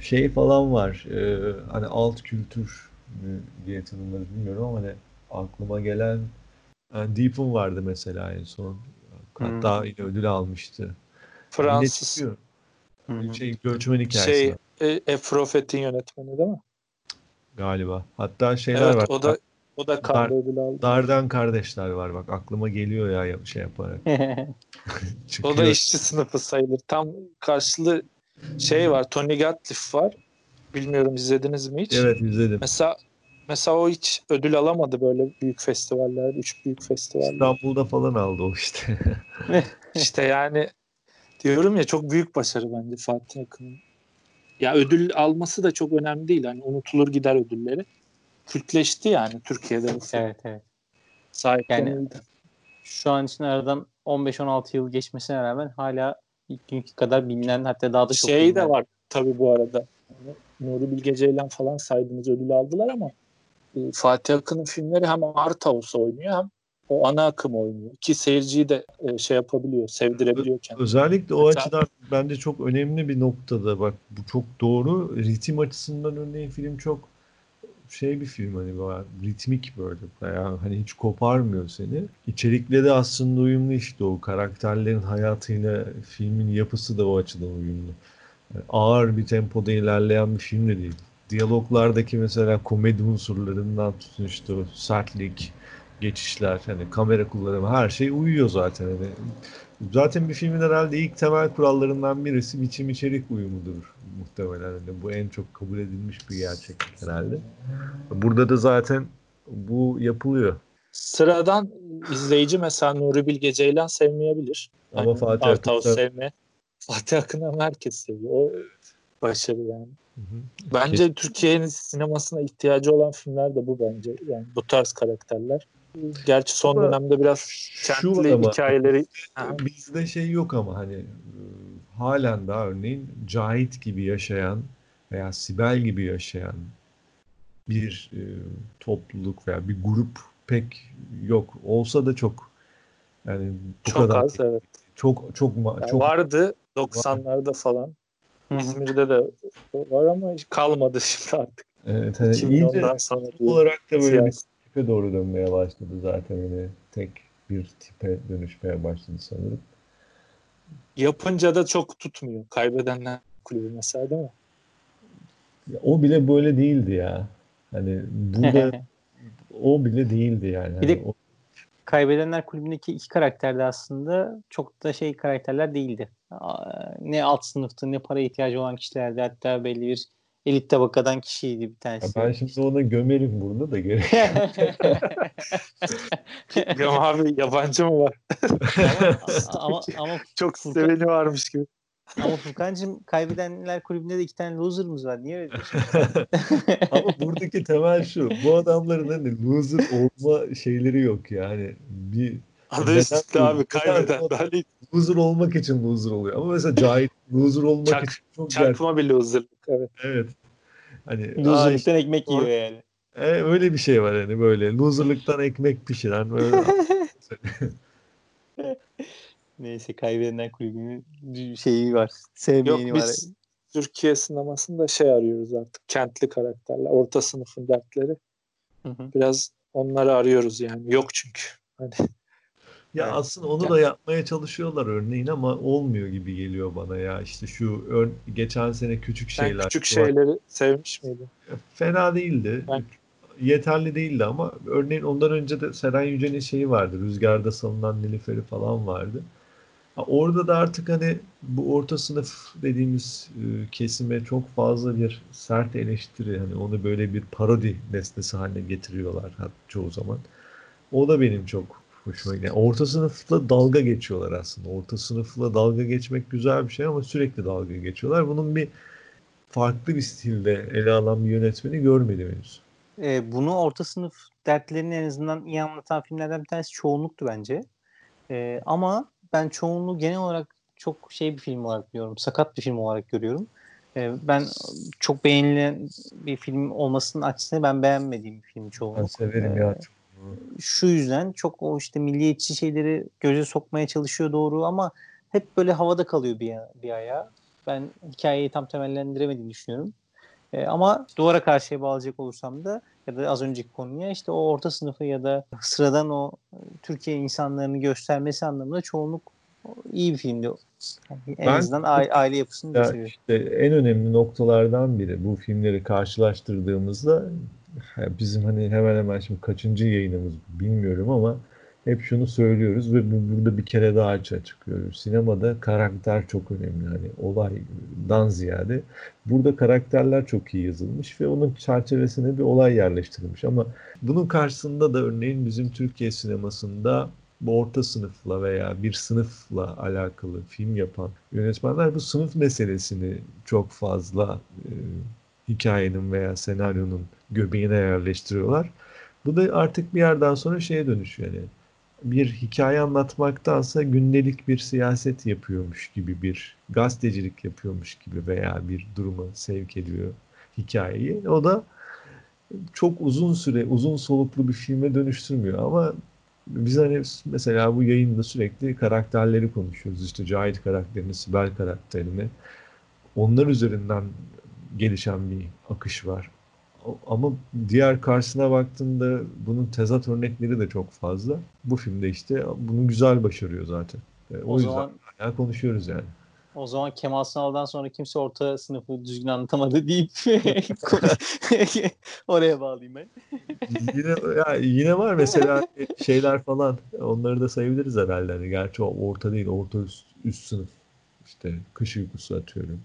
Şey falan var. e, hani alt kültür mü diye tanımları bilmiyorum ama hani aklıma gelen yani Deep'in vardı mesela en son. Hatta yine ödül almıştı. Fransız. Şey göçmen hikayesi şey var e, Efrofet'in yönetmeni değil mi? galiba. Hatta şeyler Evet var. o da o da aldı. Dardan kardeşler var bak aklıma geliyor ya şey yaparak. O da işçi sınıfı sayılır. Tam karşılığı şey var. Tony Gatliff var. Bilmiyorum izlediniz mi hiç? Evet izledim. Mesela Mesela o hiç ödül alamadı böyle büyük festivaller, üç büyük festivaller. İstanbul'da falan aldı o işte. İşte yani diyorum ya çok büyük başarı bence Fatih Akın'ın. Ya ödül alması da çok önemli değil. Hani unutulur gider ödülleri. Kültleşti yani Türkiye'de. Evet evet. Sahiplenildi. Şu an için aradan 15-16 yıl geçmesine rağmen hala ilk günkü kadar bilinen hatta daha da çok şey bilinen. de var tabii bu arada. Yani Nuri Bilge Ceylan falan saydığımız ödül aldılar ama e, Fatih Akın'ın filmleri hem art house oynuyor hem o ana akım oynuyor. Ki seyirciyi de e, şey yapabiliyor, sevdirebiliyor kendini. Özellikle o Mesela- açıdan bence çok önemli bir noktada bak bu çok doğru. Ritim açısından örneğin film çok şey bir film hani böyle ritmik böyle bayağı hani hiç koparmıyor seni. İçerikle de aslında uyumlu işte o karakterlerin hayatıyla filmin yapısı da o açıdan uyumlu. Yani ağır bir tempoda ilerleyen bir film de değil. Diyaloglardaki mesela komedi unsurlarından tutun işte o sertlik, geçişler, hani kamera kullanımı her şey uyuyor zaten. Hani Zaten bir filmin herhalde ilk temel kurallarından birisi biçim içerik uyumudur muhtemelen. Hani bu en çok kabul edilmiş bir gerçeklik herhalde. Burada da zaten bu yapılıyor. Sıradan izleyici mesela Nuri Bilge Ceylan sevmeyebilir. Ama Hani Fatih art house Akın'da- sevme. Fatih Akın ama herkes seviyor. O başarı yani. Hı hı. Bence Türkiye'nin sinemasına ihtiyacı olan filmler de bu bence. Yani bu tarz karakterler. Gerçi son Ama dönemde biraz kentli ama- hikayeleri. Bizde şey yok ama hani e, halen daha örneğin Cahit gibi yaşayan veya Sibel gibi yaşayan bir e, topluluk veya bir grup pek yok. Olsa da çok yani bu çok kadar az evet. çok çok Yani çok vardı 90'larda falan. İzmir'de de var ama hiç kalmadı şimdi artık. evet, hani iyice 2010'dan sonra olarak da böyle bir tipe doğru dönmeye başladı zaten hani tek bir tipe dönüşmeye başladı sanırım. Yapınca da çok tutmuyor. Kaybedenler kulübü mesela değil mi? Ya o bile böyle değildi ya. Hani burada o bile değildi yani. Bir Hani de- o- Kaybedenler kulübündeki iki karakter de aslında çok da şey karakterler değildi. Ne alt sınıftı ne para ihtiyacı olan kişilerdi. Hatta belli bir elit tabakadan kişiydi bir ya tanesi. ben şimdi ona gömerim burada da gerek. Ya abi yabancı mı var? ama, ama, ama, Çok seveni varmış gibi. ama Furkan'cığım kaybedenler kulübünde de iki tane loser'ımız var. Niye öyle diyorsun? Ama buradaki temel şu. Bu adamların hani loser olma şeyleri yok yani. Bir Üstünde bu? abi kaybeden. Hani loser olmak için loser oluyor. Ama mesela Cahit loser olmak Çak- için çok çakma bir loserlık. Evet. Evet. Hani Loser'lıktan ekmek Doğru. yiyor yani. E, öyle bir şey var hani böyle loserlıktan ekmek pişiren böyle Neyse kaybedenler kulübünün şeyi var. Sevmeyeni Yok var. biz Türkiye sinemasında şey arıyoruz artık. Kentli karakterler. Orta sınıfın dertleri. Hı hı. Biraz onları arıyoruz yani. Yok çünkü. Hani ya Evet. aslında onu da yapmaya çalışıyorlar örneğin ama olmuyor gibi geliyor bana ya işte şu ör- geçen sene küçük şeyler küçük var. şeyleri sevmiş miydin? fena değildi Ben- yeterli değildi ama örneğin ondan önce de Seren Yücel'in şeyi vardı Rüzgarda Salınan Nilüfer'i falan vardı orada da artık hani bu orta sınıf dediğimiz kesime çok fazla bir sert eleştiri hani onu böyle bir parodi nesnesi haline getiriyorlar çoğu zaman. O da benim çok hoşuma gidiyor. Yani orta sınıfla dalga geçiyorlar aslında. Orta sınıfla dalga geçmek güzel bir şey ama sürekli dalga geçiyorlar. Bunun bir farklı bir stilde ele alan bir yönetmeni görmedim henüz. Ee, bunu orta sınıf dertlerini en azından iyi anlatan filmlerden bir tanesi çoğunluktu bence. Ee, ama ben çoğunluğu genel olarak çok şey bir film olarak görüyorum. Sakat bir film olarak görüyorum. Ee, ben çok beğenilen bir film olmasının aksine ben beğenmediğim bir film Ben çoğunluk. severim Ee, ya. Şu yüzden çok o işte milliyetçi şeyleri göze sokmaya çalışıyor doğru ama hep böyle havada kalıyor bir, bir ayağı. Ben hikayeyi tam temellendiremediğini düşünüyorum. Ee, ama duvara karşıya bağlayacak olursam da ya da az önceki konuya işte o orta sınıfı ya da sıradan o e, Türkiye insanlarını göstermesi anlamında çoğunluk iyi bir filmdi. Yani en Ben- azından aile, aile yapısını Ya gösteriyor. işte en önemli noktalardan biri bu filmleri karşılaştırdığımızda bizim hani hemen hemen şimdi kaçıncı yayınımız bilmiyorum ama hep şunu söylüyoruz ve bu, burada bir kere daha açığa çıkıyoruz. Sinemada karakter çok önemli. Hani olaydan ziyade burada karakterler çok iyi yazılmış ve onun çerçevesine bir olay yerleştirilmiş. Ama bunun karşısında da örneğin bizim Türkiye sinemasında bu orta sınıfla veya bir sınıfla alakalı film yapan yönetmenler bu sınıf meselesini çok fazla e, hikayenin veya senaryonun göbeğine yerleştiriyorlar. Bu da artık bir yerden sonra şeye dönüşüyor. Yani bir hikaye anlatmaktansa gündelik bir siyaset yapıyormuş gibi bir gazetecilik yapıyormuş gibi veya bir duruma sevk ediyor hikayeyi. O da çok uzun süre, uzun soluklu bir filme dönüştürmüyor ama biz hani mesela bu yayında sürekli karakterleri konuşuyoruz. İşte Cahit karakterini, Sibel karakterini. Onlar üzerinden gelişen bir akış var. Ama diğer karşısına baktığında bunun tezat örnekleri de çok fazla. Bu filmde işte bunu güzel başarıyor zaten. E, o, o yüzden zaman, hala konuşuyoruz yani. O zaman Kemal Sunal'dan sonra kimse orta sınıfı düzgün anlatamadı deyip oraya bağlayayım ben. yine, ya, yine var mesela şeyler falan onları da sayabiliriz herhalde. Yani gerçi o orta değil orta üst, üst sınıf işte kış uykusu atıyorum.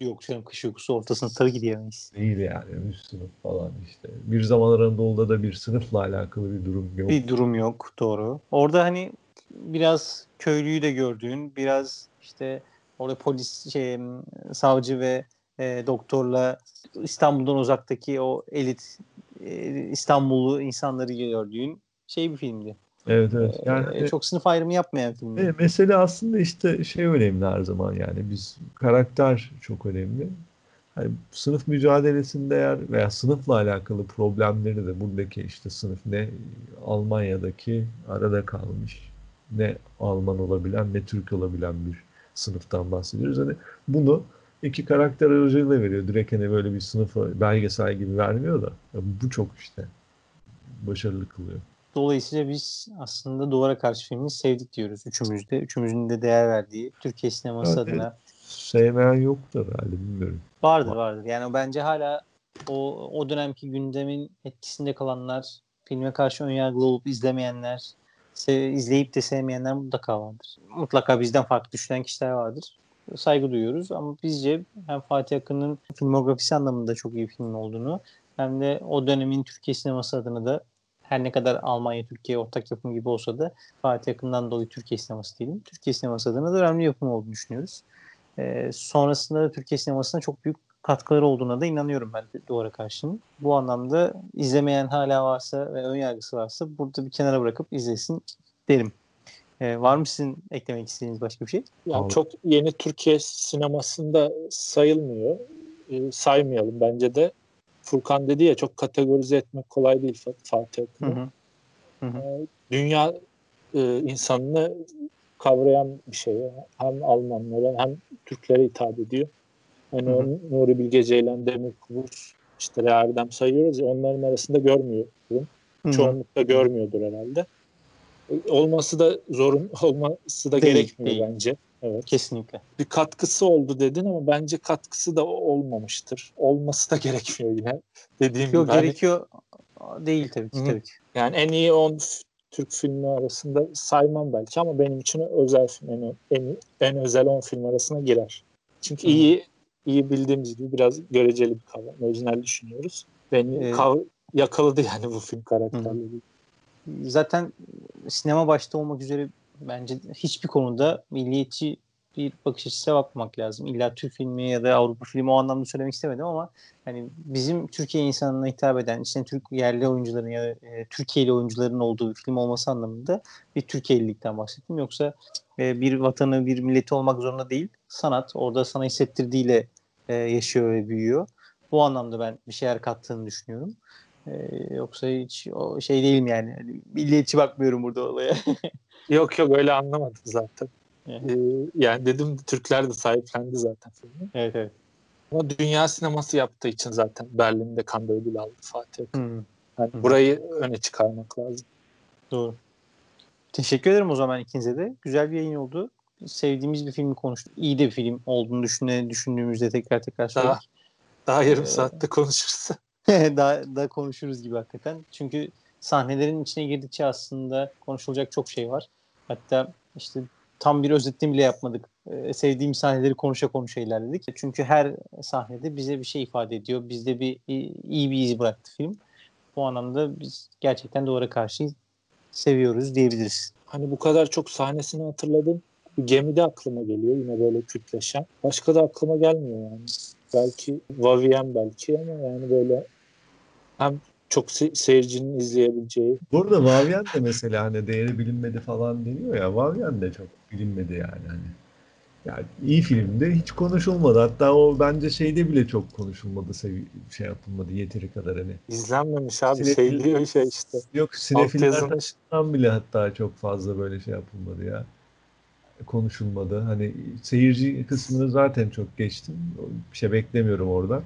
Yok canım kış uykusu ortasını tabii ki diyemeyiz. Değil yani üst sınıf falan işte. Bir zamanlar Anadolu'da da bir sınıfla alakalı bir durum yok. Bir durum yok doğru. Orada hani biraz köylüyü de gördüğün, biraz işte orada polis şey savcı ve e, doktorla İstanbul'dan uzaktaki o elit e, İstanbullu insanları gördüğün şey bir filmdi. Evet evet. Yani ee, çok sınıf ayrımı yapmayan film. Evet, mesele aslında işte şey önemli her zaman yani biz karakter çok önemli. Hani sınıf mücadelesinde eğer veya sınıfla alakalı problemleri de buradaki işte sınıf ne Almanya'daki arada kalmış ne Alman olabilen ne Türk olabilen bir sınıftan bahsediyoruz. Hani bunu iki karakter aracılığıyla veriyor. Direkt hani böyle bir sınıf belgesel gibi vermiyor da bu çok işte başarılı kılıyor. Dolayısıyla biz aslında Duvara Karşı filmini sevdik diyoruz üçümüz de. Üçümüzün de değer verdiği Türkiye sineması evet, adına. Sevmeyen yoktur herhalde bilmiyorum. Vardır vardır. Yani bence hala o, o dönemki gündemin etkisinde kalanlar, filme karşı önyargılı olup izlemeyenler, sev, izleyip de sevmeyenler mutlaka vardır. Mutlaka bizden farklı düşünen kişiler vardır. Saygı duyuyoruz ama bizce hem Fatih Akın'ın filmografisi anlamında çok iyi bir film olduğunu hem de o dönemin Türkiye sineması adına da her ne kadar Almanya Türkiye ortak yapım gibi olsa da Fatih yakından dolayı Türkiye sineması diyelim. Türkiye sineması adına da önemli yapım olduğunu düşünüyoruz. E, sonrasında da Türkiye sinemasına çok büyük katkıları olduğuna da inanıyorum ben duvara karşının. Bu anlamda izlemeyen hala varsa ve ön yargısı varsa burada bir kenara bırakıp izlesin derim. Ee, var mı sizin eklemek istediğiniz başka bir şey? Yani çok yeni Türkiye sinemasında sayılmıyor. Ee, saymayalım bence de. Furkan dedi ya çok kategorize etmek kolay değil Fatih Akın'ı. Ee, dünya e, insanını kavrayan bir şey. Hem Almanlara hem Türklere hitap ediyor. Hani hı hı. Nuri Bilge Ceylan, Demir Kubus, işte Erdem sayıyoruz ya onların arasında görmüyorum. Çoğunlukla görmüyordur herhalde. Olması da zorun olması da değil, gerekmiyor değil. bence. Evet. Kesinlikle. Bir katkısı oldu dedin ama bence katkısı da olmamıştır. Olması da gerekmiyor yine. Dediğim Yok, gibi. Hani gerekiyor hani... değil tabii ki, tabii ki. Yani en iyi 10 Türk filmi arasında saymam belki ama benim için özel film en, en, en özel 10 film arasına girer. Çünkü Hı. iyi iyi bildiğimiz gibi biraz göreceli bir kavram. Orijinal düşünüyoruz. Beni ee, kav- yakaladı yani bu film karakterleri. Zaten sinema başta olmak üzere bence hiçbir konuda milliyetçi bir bakış açısına bakmamak lazım. İlla Türk filmi ya da Avrupa filmi o anlamda söylemek istemedim ama hani bizim Türkiye insanına hitap eden işte Türk yerli oyuncuların ya da e, Türkiye'li oyuncuların olduğu bir film olması anlamında bir Türkiye'lilikten bahsettim. Yoksa e, bir vatanı, bir milleti olmak zorunda değil. Sanat orada sana hissettirdiğiyle e, yaşıyor ve büyüyor. Bu anlamda ben bir şeyler kattığını düşünüyorum. Ee, yoksa hiç o şey değilim yani. Hani milliyetçi bakmıyorum burada olaya. yok yok öyle anlamadım zaten. Ee, yani dedim Türkler de sahiplendi zaten filmi. Evet evet. Ama dünya sineması yaptığı için zaten Berlin'de Cannes ödül aldı Fatih Hmm. Yani hmm. burayı öne çıkarmak lazım. Doğru. Teşekkür ederim o zaman ikinize de. Güzel bir yayın oldu. Sevdiğimiz bir filmi konuştuk. İyi de bir film olduğunu düşüne, düşündüğümüzde tekrar tekrar söyledik. Daha, daha yarım ee, saatte konuşuruz. daha, daha konuşuruz gibi hakikaten. Çünkü sahnelerin içine girdikçe aslında konuşulacak çok şey var. Hatta işte tam bir özetini bile yapmadık. Ee, sevdiğim sahneleri konuşa konuşa ilerledik. Çünkü her sahnede bize bir şey ifade ediyor. Bizde bir iyi bir iz bıraktı film. Bu anlamda biz gerçekten duvara karşı seviyoruz diyebiliriz. Hani bu kadar çok sahnesini hatırladım. Gemide aklıma geliyor yine böyle kütleşen. Başka da aklıma gelmiyor yani. Belki Vavien belki ama yani böyle hem çok se- seyircinin izleyebileceği. Bu arada Vavien de mesela hani değeri bilinmedi falan deniyor ya. Vavien de çok bilinmedi yani. Hani. Yani iyi filmde hiç konuşulmadı. Hatta o bence şeyde bile çok konuşulmadı. Sev- şey yapılmadı yeteri kadar hani. İzlenmemiş abi Sinefil- şey diyor şey işte. Yok sinefiller Altyazılı. tarafından bile hatta çok fazla böyle şey yapılmadı ya. Konuşulmadı. Hani seyirci kısmını zaten çok geçtim. Bir şey beklemiyorum oradan.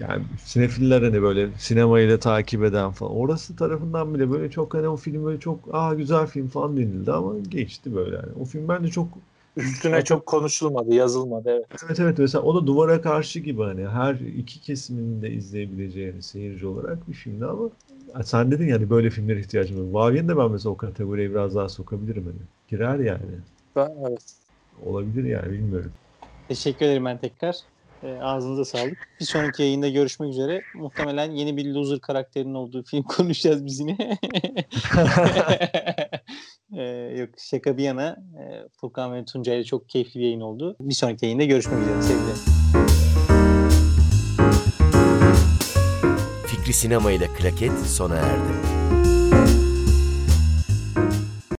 Yani sinefiller hani böyle sinemayla takip eden falan. Orası tarafından bile böyle çok hani o film böyle çok aa güzel film falan denildi ama geçti böyle yani. O film bence çok Üstüne çok konuşulmadı, yazılmadı evet. Evet evet mesela o da duvara karşı gibi hani her iki kesimin de izleyebileceği hani seyirci olarak bir filmdi ama sen dedin yani böyle filmlere ihtiyacım var. Vavien de ben mesela o kategoriye biraz daha sokabilirim hani. Girer yani. Ben, evet. Olabilir yani bilmiyorum. Teşekkür ederim ben tekrar. E, ağzınıza sağlık. Bir sonraki yayında görüşmek üzere. Muhtemelen yeni bir loser karakterinin olduğu film konuşacağız biz yine. e, yok şaka bir yana e, Furkan ve Tuncay ile çok keyifli bir yayın oldu. Bir sonraki yayında görüşmek üzere sevgiler. Fikri Sinema ile Klaket sona erdi.